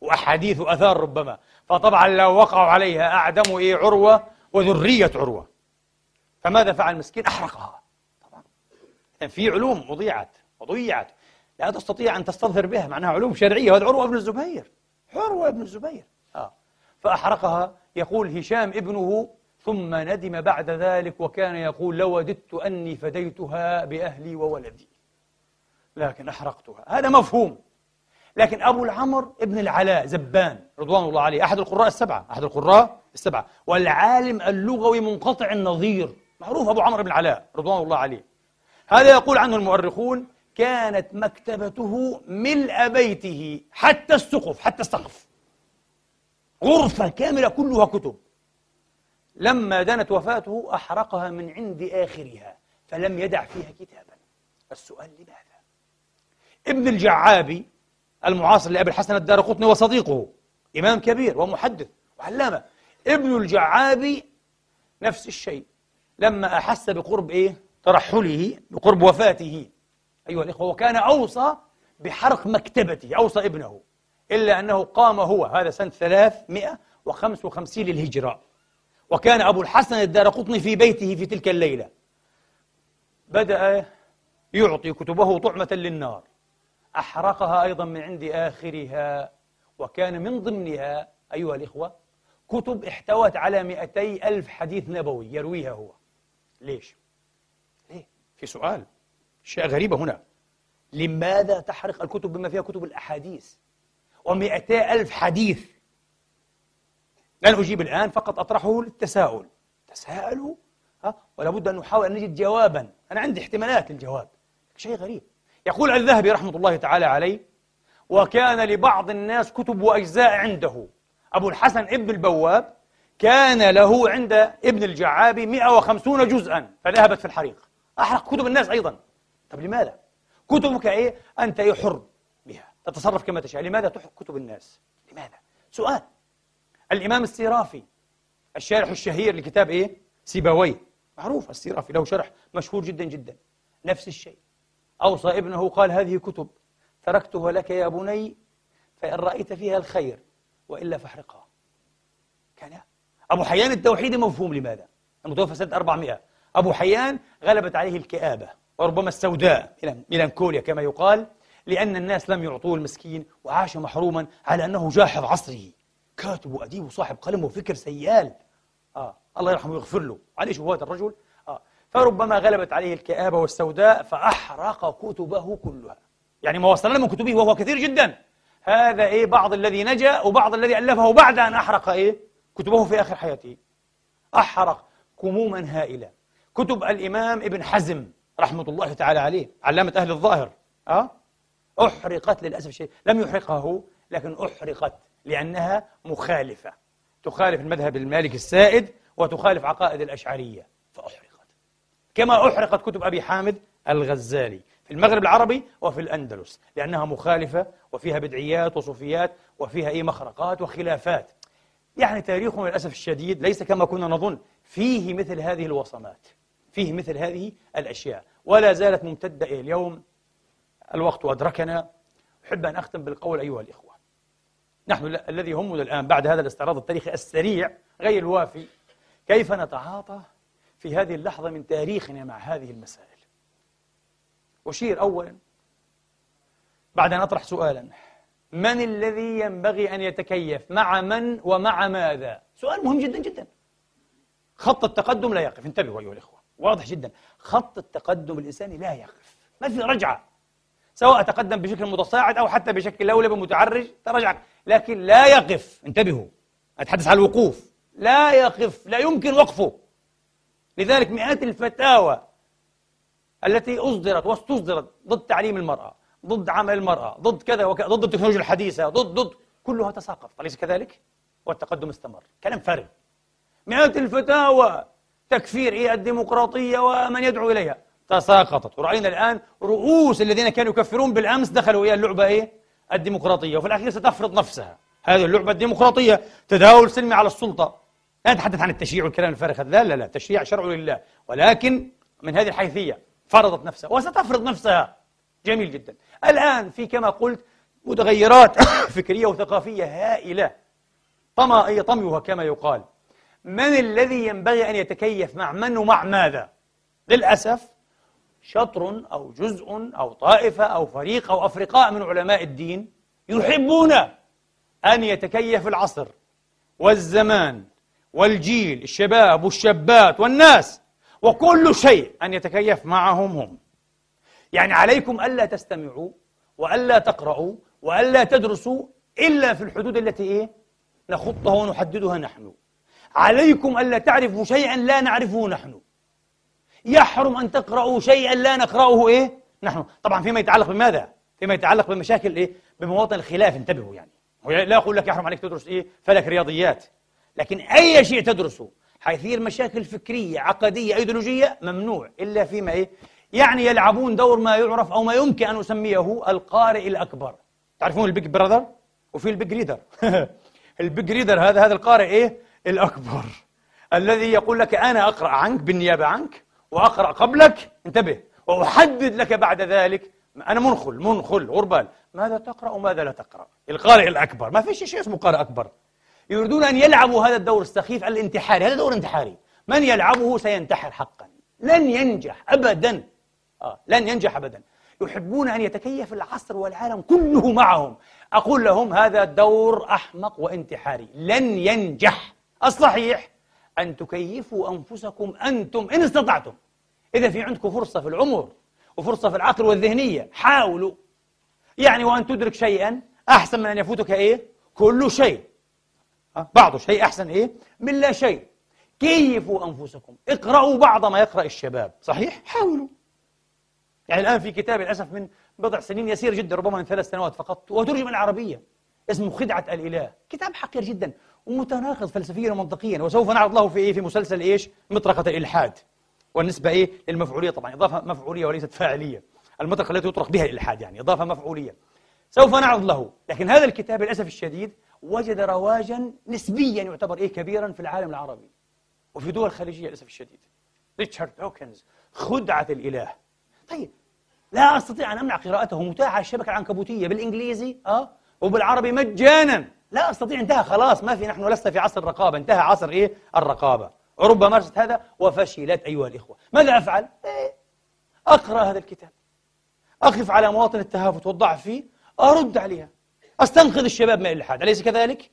وأحاديث وأثار ربما. فطبعا لو وقعوا عليها أعدموا إيه عروة وذرية عروة. فماذا فعل المسكين؟ أحرقها. طبعا. في علوم أضيعت وضيعت. لا تستطيع أن تستظهر بها. معناها علوم شرعية. وهذا عروة بن الزبير. عروة بن الزبير. آه. فأحرقها. يقول هشام ابنه ثم ندم بعد ذلك وكان يقول لو وددت أني فديتها بأهلي وولدي. لكن أحرقتها. هذا مفهوم. لكن أبو العمر ابن العلاء زبان رضوان الله عليه أحد القراء السبعة أحد القراء السبعة. والعالم اللغوي منقطع النظير. معروف أبو عمرو بن العلاء رضوان الله عليه. هذا يقول عنه المؤرخون كانت مكتبته ملء بيته حتى السقف حتى السقف. غرفة كاملة كلها كتب. لما دنت وفاته أحرقها من عند آخرها فلم يدع فيها كتابا. السؤال لماذا؟ ابن الجعابي المعاصر لأبي الحسن الدار قطني وصديقه إمام كبير ومحدث وعلامة. ابن الجعابي نفس الشيء. لما أحس بقرب إيه؟ ترحله بقرب وفاته أيها الإخوة وكان أوصى بحرق مكتبته أوصى ابنه إلا أنه قام هو هذا سنة 355 للهجرة. وكان أبو الحسن الدار قطني في بيته في تلك الليلة. بدأ يعطي كتبه طعمة للنار. أحرقها أيضا من عند آخرها. وكان من ضمنها أيها الإخوة كتب احتوت على مئتي ألف حديث نبوي يرويها هو. ليش؟ ليه؟ في سؤال. شيء غريبة هنا. لماذا تحرق الكتب بما فيها كتب الأحاديث؟ ومئتي ألف حديث. لن أجيب الآن فقط أطرحه للتساؤل. تساءلوا ها؟ ولا بد أن نحاول أن نجد جوابا. أنا عندي احتمالات للجواب. شيء غريب. يقول الذهبي رحمة الله تعالى عليه وكان لبعض الناس كتب وأجزاء عنده أبو الحسن ابن البواب كان له عند ابن الجعابي 150 جزءا فذهبت في الحريق أحرق كتب الناس أيضا طب لماذا؟ كتبك إيه؟ أنت حر بها تتصرف كما تشاء لماذا تحرق كتب الناس؟ لماذا؟ سؤال الإمام السيرافي الشارح الشهير لكتاب إيه؟ سيبويه معروف السيرافي له شرح مشهور جدا جدا نفس الشيء أوصى ابنه قال هذه كتب تركتها لك يا بني فإن رأيت فيها الخير وإلا فاحرقها. كان أبو حيان التوحيدي مفهوم لماذا؟ المتوفى سنة 400 أبو حيان غلبت عليه الكآبة وربما السوداء ميلانكوليا كما يقال لأن الناس لم يعطوه المسكين وعاش محروما على أنه جاحظ عصره. كاتب وأديب وصاحب قلم وفكر سيال. آه الله يرحمه ويغفر له. عليه شبهات الرجل فربما غلبت عليه الكآبة والسوداء فأحرق كتبه كلها. يعني ما وصلنا من كتبه وهو كثير جدا. هذا إيه؟ بعض الذي نجا وبعض الذي ألفه بعد أن أحرق إيه؟ كتبه في آخر حياته. أحرق كموما هائلة كتب الإمام ابن حزم رحمة الله تعالى عليه علامة أهل الظاهر. أه؟ أحرقت للأسف الشديد لم يحرقها هو لكن أحرقت لأنها مخالفة. تخالف المذهب المالكي السائد وتخالف عقائد الأشعرية. فأحرقت كما أحرقت كتب أبي حامد الغزالي في المغرب العربي وفي الأندلس لأنها مخالفة وفيها بدعيات وصوفيات وفيها أي مخرقات وخلافات. يعني تاريخنا للأسف الشديد ليس كما كنا نظن. فيه مثل هذه الوصمات فيه مثل هذه الأشياء. ولا زالت ممتدة إلى اليوم. الوقت أدركنا. أحب أن أختم بالقول أيها الإخوة. نحن الذي يهمنا الآن بعد هذا الاستعراض التاريخي السريع غير الوافي كيف نتعاطى في هذه اللحظة من تاريخنا مع هذه المسائل. أشير أولا بعد أن أطرح سؤالا. من الذي ينبغي أن يتكيف؟ مع من ومع ماذا؟ سؤال مهم جدا جدا. خط التقدم لا يقف. انتبهوا أيها الإخوة. واضح جدا. خط التقدم الإنساني لا يقف. ما في رجعة. سواء تقدم بشكل متصاعد أو حتى بشكل لولبي متعرج ترجع لكن لا يقف. انتبهوا. أتحدث عن الوقوف. لا يقف. لا يمكن وقفه. لذلك مئات الفتاوى التي أصدرت واستصدرت ضد تعليم المرأة ضد عمل المرأة ضد كذا وكذا ضد التكنولوجيا الحديثة ضد ضد كلها تساقط أليس كذلك؟ والتقدم استمر. كلام فارغ. مئات الفتاوى تكفير إيه الديمقراطية ومن يدعو إليها. تساقطت. ورأينا الآن رؤوس الذين كانوا يكفرون بالأمس دخلوا إلى اللعبة إيه؟ الديمقراطية. وفي الأخير ستفرض نفسها. هذه اللعبة الديمقراطية تداول سلمي على السلطة. لا نتحدث عن التشريع والكلام الفارغ لا لا لا. التشريع شرع لله. ولكن من هذه الحيثية فرضت نفسها وستفرض نفسها. جميل جدا. الآن في كما قلت متغيرات (coughs) فكرية وثقافية هائلة. طمائية طميها كما يقال. من الذي ينبغي أن يتكيف مع من ومع ماذا؟ للأسف شطر أو جزء أو طائفة أو فريق أو أفرقاء من علماء الدين يحبون أن يتكيف العصر والزمان. والجيل الشباب والشابات والناس وكل شيء أن يتكيف معهم هم يعني عليكم ألا تستمعوا وألا تقرأوا وألا تدرسوا إلا في الحدود التي إيه؟ نخطها ونحددها نحن عليكم ألا تعرفوا شيئا لا نعرفه نحن يحرم أن تقرأوا شيئا لا نقرأه إيه؟ نحن طبعا فيما يتعلق بماذا؟ فيما يتعلق بمشاكل إيه؟ بمواطن الخلاف انتبهوا يعني لا أقول لك يحرم عليك تدرس إيه؟ فلك رياضيات لكن أي شيء تدرسه حيثير مشاكل فكرية عقدية أيديولوجية ممنوع. إلا فيما إيه؟ يعني يلعبون دور ما يعرف أو ما يمكن أن نسميه القارئ الأكبر. تعرفون ال Big Brother؟ وفي ال Big Reader. (laughs) ال Big Reader هذا هذا القارئ إيه؟ الأكبر. الذي يقول لك أنا أقرأ عنك بالنيابة عنك وأقرأ قبلك. انتبه. وأحدد لك بعد ذلك. أنا منخل منخل غربال ماذا تقرأ وماذا لا تقرأ؟ القارئ الأكبر. ما فيش شيء اسمه قارئ أكبر. يريدون أن يلعبوا هذا الدور السخيف الانتحاري هذا دور انتحاري. من يلعبه سينتحر حقا. لن ينجح أبدا. آه. لن ينجح أبدا. يحبون أن يتكيف العصر والعالم كله معهم. أقول لهم هذا دور أحمق وانتحاري. لن ينجح. الصحيح أن تكيفوا أنفسكم أنتم إن استطعتم. إذا في عندكم فرصة في العمر وفرصة في العقل والذهنية حاولوا. يعني وأن تدرك شيئا أحسن من أن يفوتك إيه؟ كل شيء. بعض شيء أحسن إيه؟ من لا شيء. كيفوا أنفسكم؟ اقرأوا بعض ما يقرأ الشباب. صحيح؟ حاولوا. يعني الآن في كتاب للأسف من بضع سنين يسير جدا ربما من ثلاث سنوات فقط وترجم العربية. اسمه خدعة الإله. كتاب حقير جدا ومتناقض فلسفيا ومنطقيا وسوف نعرض له في إيه؟ في مسلسل إيش؟ مطرقة الإلحاد. والنسبة إيه؟ للمفعولية طبعا. إضافة مفعولية وليست فاعلية. المطرقة التي يطرق بها الإلحاد يعني إضافة مفعولية. سوف نعرض له. لكن هذا الكتاب للأسف الشديد وجد رواجا نسبيا يعتبر إيه كبيرا في العالم العربي وفي دول خليجية للأسف الشديد. ريتشارد هوكنز خدعة الإله. طيب لا أستطيع أن أمنع قراءته متاحة على الشبكة العنكبوتية بالإنجليزي أه وبالعربي مجانا. لا أستطيع انتهى خلاص ما في نحن لسنا في عصر الرقابة. انتهى عصر إيه الرقابة. أوروبا مارست هذا وفشلت أيها الإخوة. ماذا أفعل؟ إيه؟ أقرأ هذا الكتاب. أقف على مواطن التهافت والضعف فيه أرد عليها. أستنقذ الشباب من الإلحاد أليس كذلك؟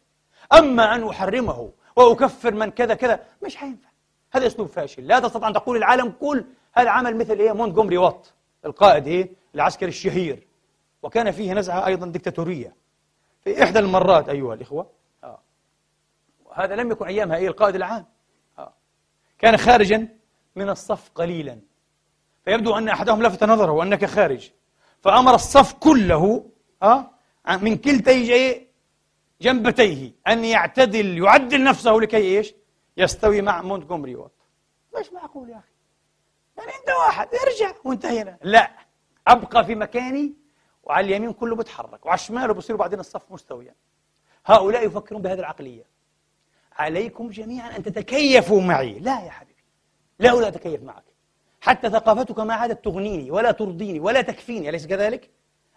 أما أن أحرمه وأكفر من كذا كذا مش حينفع. هذا أسلوب فاشل. لا تستطيع أن تقول العالم كل هذا عمل مثل إيه؟ مونتجومري وات القائد إيه؟ العسكري الشهير. وكان فيه نزعة أيضا دكتاتورية في إحدى المرات أيها الإخوة آه. هذا لم يكن أيامها أي القائد العام. آه. كان خارجا من الصف قليلا. فيبدو أن أحدهم لفت نظره أنك خارج. فأمر الصف كله آه من كلتي جنبتيه. أن يعتدل يعدل نفسه لكي إيش؟ يستوي مع مونتغومري. وات مش معقول يا أخي؟ يعني أنت واحد ارجع وانتهينا لا أبقى في مكاني وعلى اليمين كله بتحرك وعلى الشمال بصير بعدين الصف مستويا. هؤلاء يفكرون بهذه العقلية. عليكم جميعا أن تتكيفوا معي. لا يا حبيبي. لا أتكيف معك. حتى ثقافتك ما عادت تغنيني ولا ترضيني ولا تكفيني. أليس كذلك؟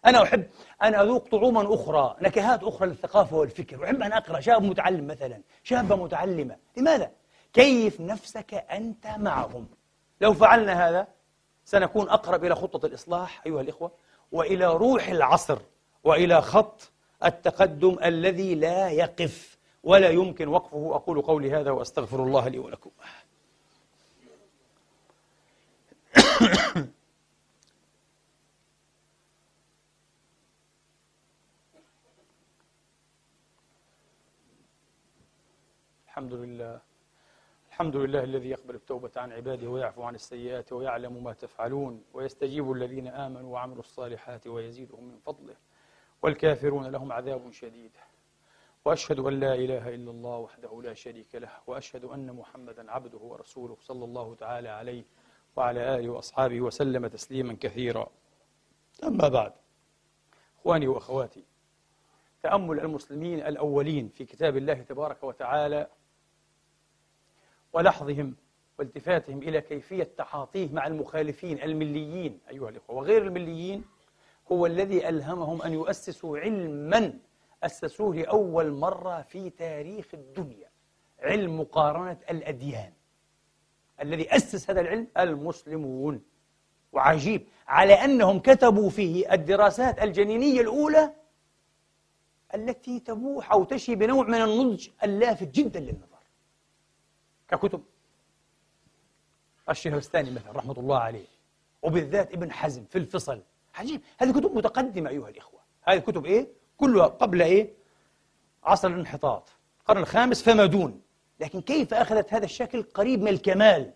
أنا أحب أن أذوق طعوما أخرى نكهات أخرى للثقافة والفكر. أحب أن أقرأ شاب متعلم مثلا شابة متعلمة. لماذا؟ كيف نفسك أنت معهم؟ لو فعلنا هذا سنكون أقرب إلى خطة الإصلاح أيها الإخوة وإلى روح العصر وإلى خط التقدم الذي لا يقف ولا يمكن وقفه. أقول قولي هذا وأستغفر الله لي ولكم. (coughs) الحمد لله. الحمد لله الذي يقبل التوبة عن عباده ويعفو عن السيئات ويعلم ما تفعلون ويستجيب الذين آمنوا وعملوا الصالحات ويزيدهم من فضله. والكافرون لهم عذاب شديد. وأشهد أن لا إله إلا الله وحده لا شريك له. وأشهد أن محمدا عبده ورسوله صلى الله تعالى عليه وعلى آله وأصحابه وسلم تسليما كثيرا. أما بعد إخواني وأخواتي تأمل المسلمين الأولين في كتاب الله تبارك وتعالى ولحظهم والتفاتهم إلى كيفية تعاطيه مع المخالفين المليين أيها الإخوة وغير المليين هو الذي ألهمهم أن يؤسسوا علما أسسوه لأول مرة في تاريخ الدنيا علم مقارنة الأديان. الذي أسس هذا العلم المسلمون. وعجيب على أنهم كتبوا فيه الدراسات الجنينية الأولى التي تبوح أو تشي بنوع من النضج اللافت جدا للنظر ككتب. الشهرستاني مثلا رحمة الله عليه وبالذات ابن حزم في الفصل. عجيب. هذه كتب متقدمة أيها الإخوة. هذه الكتب إيه؟ كلها قبل إيه؟ عصر الانحطاط. القرن الخامس فما دون. لكن كيف أخذت هذا الشكل قريب من الكمال؟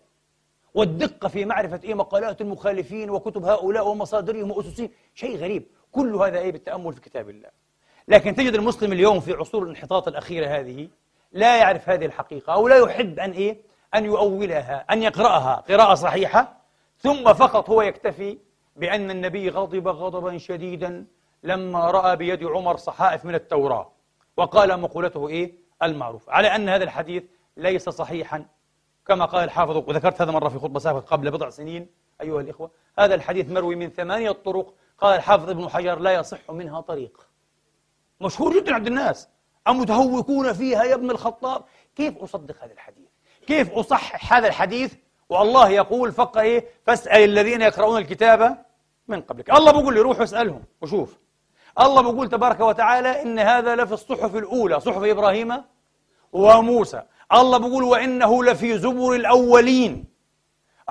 والدقة في معرفة إيه مقالات المخالفين وكتب هؤلاء ومصادرهم وأسسهم. شيء غريب. كل هذا إيه بالتأمل في كتاب الله. لكن تجد المسلم اليوم في عصور الانحطاط الأخيرة هذه لا يعرف هذه الحقيقة أو لا يحب أن إيه؟ أن يؤولها أن يقرأها قراءة صحيحة ثم فقط هو يكتفي بأن النبي غضب غضبا شديدا لما رأى بيد عمر صحائف من التوراة وقال مقولته إيه؟ المعروف على أن هذا الحديث ليس صحيحا كما قال الحافظ وذكرت هذا مرة في خطبة سابقة قبل بضع سنين أيها الإخوة هذا الحديث مروي من ثمانية طرق قال الحافظ ابن حجر لا يصح منها طريق مشهور جدا عند الناس أمتهوكون فيها يا ابن الخطاب؟ كيف أصدق هذا الحديث؟ كيف أصحح هذا الحديث؟ والله يقول فق إيه؟ فاسأل الذين يقرؤون الكتاب من قبلك. الله بيقول لي روح اسألهم وشوف. الله بيقول تبارك وتعالى إن هذا لفي الصحف الأولى صحف إبراهيم وموسى. الله بيقول وإنه لفي زبر الأولين.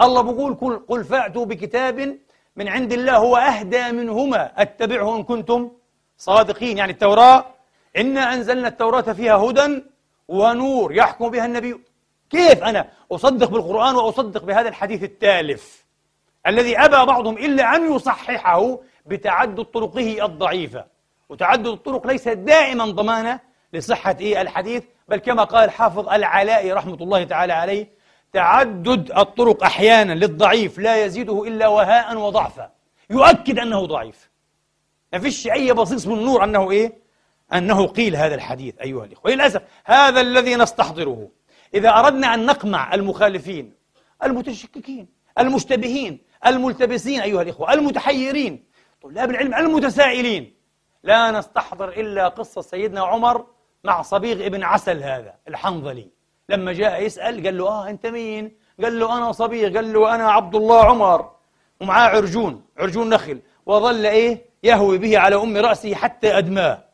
الله بيقول قل, قل فأتوا بكتاب من عند الله هو أهدى منهما. أتبعه إن كنتم صادقين. يعني التوراة إنا أنزلنا التوراة فيها هدى ونور يحكم بها النبي. كيف أنا أصدق بالقرآن وأصدق بهذا الحديث التالف الذي أبى بعضهم إلا أن يصححه بتعدد طرقه الضعيفة؟ وتعدد الطرق ليس دائما ضمانة لصحة إيه الحديث بل كما قال الحافظ العلائي رحمة الله تعالى عليه تعدد الطرق أحيانا للضعيف لا يزيده إلا وهاء وضعفا. يؤكد أنه ضعيف. ما فيش أي بصيص من النور أنه إيه؟ أنه قيل هذا الحديث أيها الإخوة. للأسف هذا الذي نستحضره. إذا أردنا أن نقمع المخالفين المتشككين المشتبهين الملتبسين أيها الإخوة المتحيرين طلاب العلم المتسائلين لا نستحضر إلا قصة سيدنا عمر مع صبيغ ابن عسل هذا الحنظلي. لما جاء يسأل قال له آه أنت مين؟ قال له أنا صبيغ. قال له أنا عبد الله عمر. ومعاه عرجون عرجون نخل. وظل إيه؟ يهوي به على أم رأسه حتى أدماه.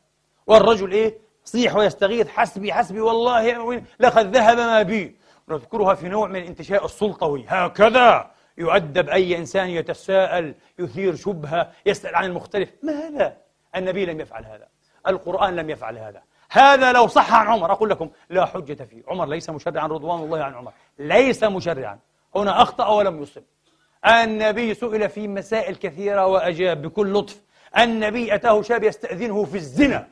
والرجل إيه؟ يصيح ويستغيث حسبي حسبي والله لقد ذهب ما بي. نذكرها في نوع من الانتشاء السلطوي. هكذا يؤدب أي إنسان يتساءل يثير شبهة يسأل عن المختلف. ما هذا؟ النبي لم يفعل هذا. القرآن لم يفعل هذا. هذا لو صح عن عمر أقول لكم لا حجة فيه. عمر ليس مشرعا رضوان الله عن عمر. ليس مشرعا. هنا أخطأ ولم يصب. النبي سئل في مسائل كثيرة وأجاب بكل لطف. النبي أتاه شاب يستأذنه في الزنا.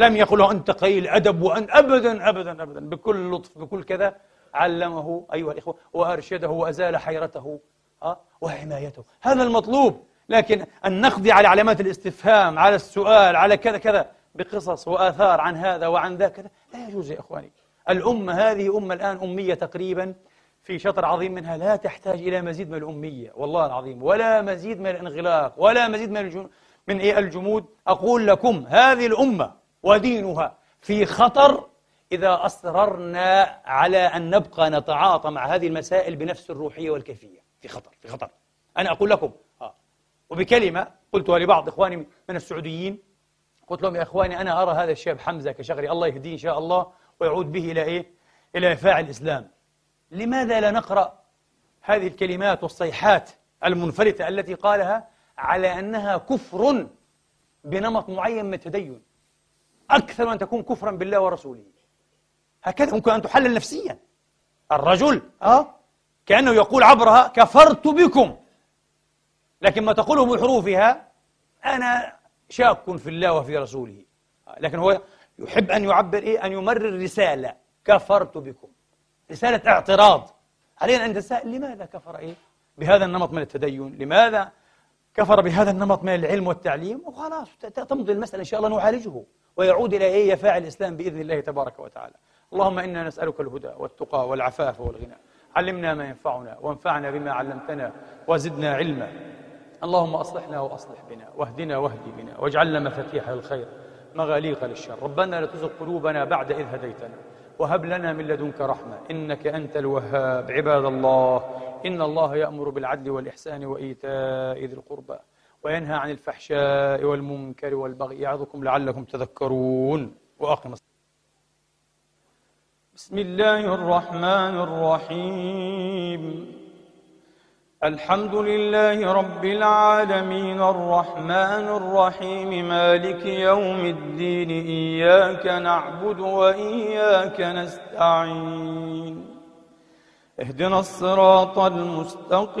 لم يقل له أنت قليل أدب وأن أبدا أبدا أبدا بكل لطف بكل كذا علمه أيها الإخوة وأرشده وأزال حيرته أه؟ وحمايته. هذا المطلوب. لكن أن نقضي على علامات الاستفهام على السؤال على كذا كذا بقصص وآثار عن هذا وعن ذاك لا يجوز يا إخواني. الأمة هذه أمة الآن أمية تقريبا في شطر عظيم منها. لا تحتاج إلى مزيد من الأمية والله العظيم ولا مزيد من الانغلاق ولا مزيد من من إيه؟ الجمود. أقول لكم هذه الأمة ودينها في خطر إذا أصررنا على أن نبقى نتعاطى مع هذه المسائل بنفس الروحية والكيفية في خطر في خطر أنا أقول لكم آه. وبكلمة قلتها لبعض إخواني من السعوديين قلت لهم يا إخواني أنا أرى هذا الشاب حمزة كشغري الله يهديه إن شاء الله ويعود به إلى إيه؟ إلى فاعل الإسلام لماذا لا نقرأ هذه الكلمات والصيحات المنفلتة التي قالها على أنها كفر بنمط معين من التدين أكثر أن تكون كفرا بالله ورسوله. هكذا ممكن أن تحلل نفسيا. الرجل أه كأنه يقول عبرها كفرت بكم. لكن ما تقوله بحروفها أنا شاك في الله وفي رسوله. لكن هو يحب أن يعبر إيه؟ أن يمرر رسالة. كفرت بكم. رسالة اعتراض. علينا أن نتساءل لماذا كفر إيه؟ بهذا النمط من التدين. لماذا كفر بهذا النمط من العلم والتعليم؟ وخلاص تمضي المسألة إن شاء الله نعالجه. ويعود إلى إيه؟ يفاعل الإسلام بإذن الله تبارك وتعالى. اللهم إنا نسألك الهدى والتقى والعفاف والغنى. علمنا ما ينفعنا وانفعنا بما علمتنا وزدنا علما. اللهم أصلحنا وأصلح بنا. واهدنا واهد بنا. واجعلنا مفاتيح للخير مغاليق للشر. ربنا لا تزغ قلوبنا بعد إذ هديتنا. وهب لنا من لدنك رحمة. إنك أنت الوهاب. عباد الله إن الله يأمر بالعدل والإحسان وإيتاء ذي القربى. وينهى عن الفحشاء والمنكر والبغي. يعظكم لعلكم تذكرون. وأقم بسم الله الرحمن الرحيم. الحمد لله رب العالمين. الرحمن الرحيم. مالك يوم الدين. إياك نعبد وإياك نستعين. اهدنا الصراط المستقيم.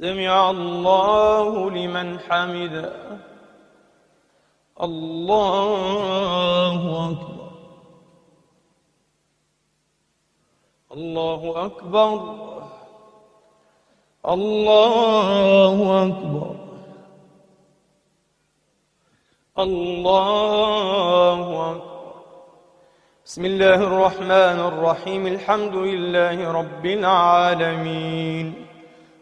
سمع الله لمن حمده الله أكبر. الله أكبر. الله أكبر. الله أكبر. بسم الله الرحمن الرحيم. الحمد لله رب العالمين.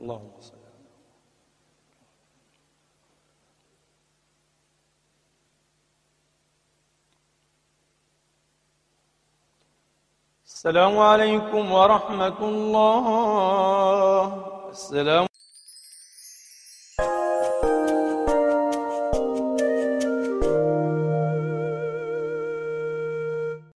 اللهم صل السلام عليكم ورحمة الله. السلام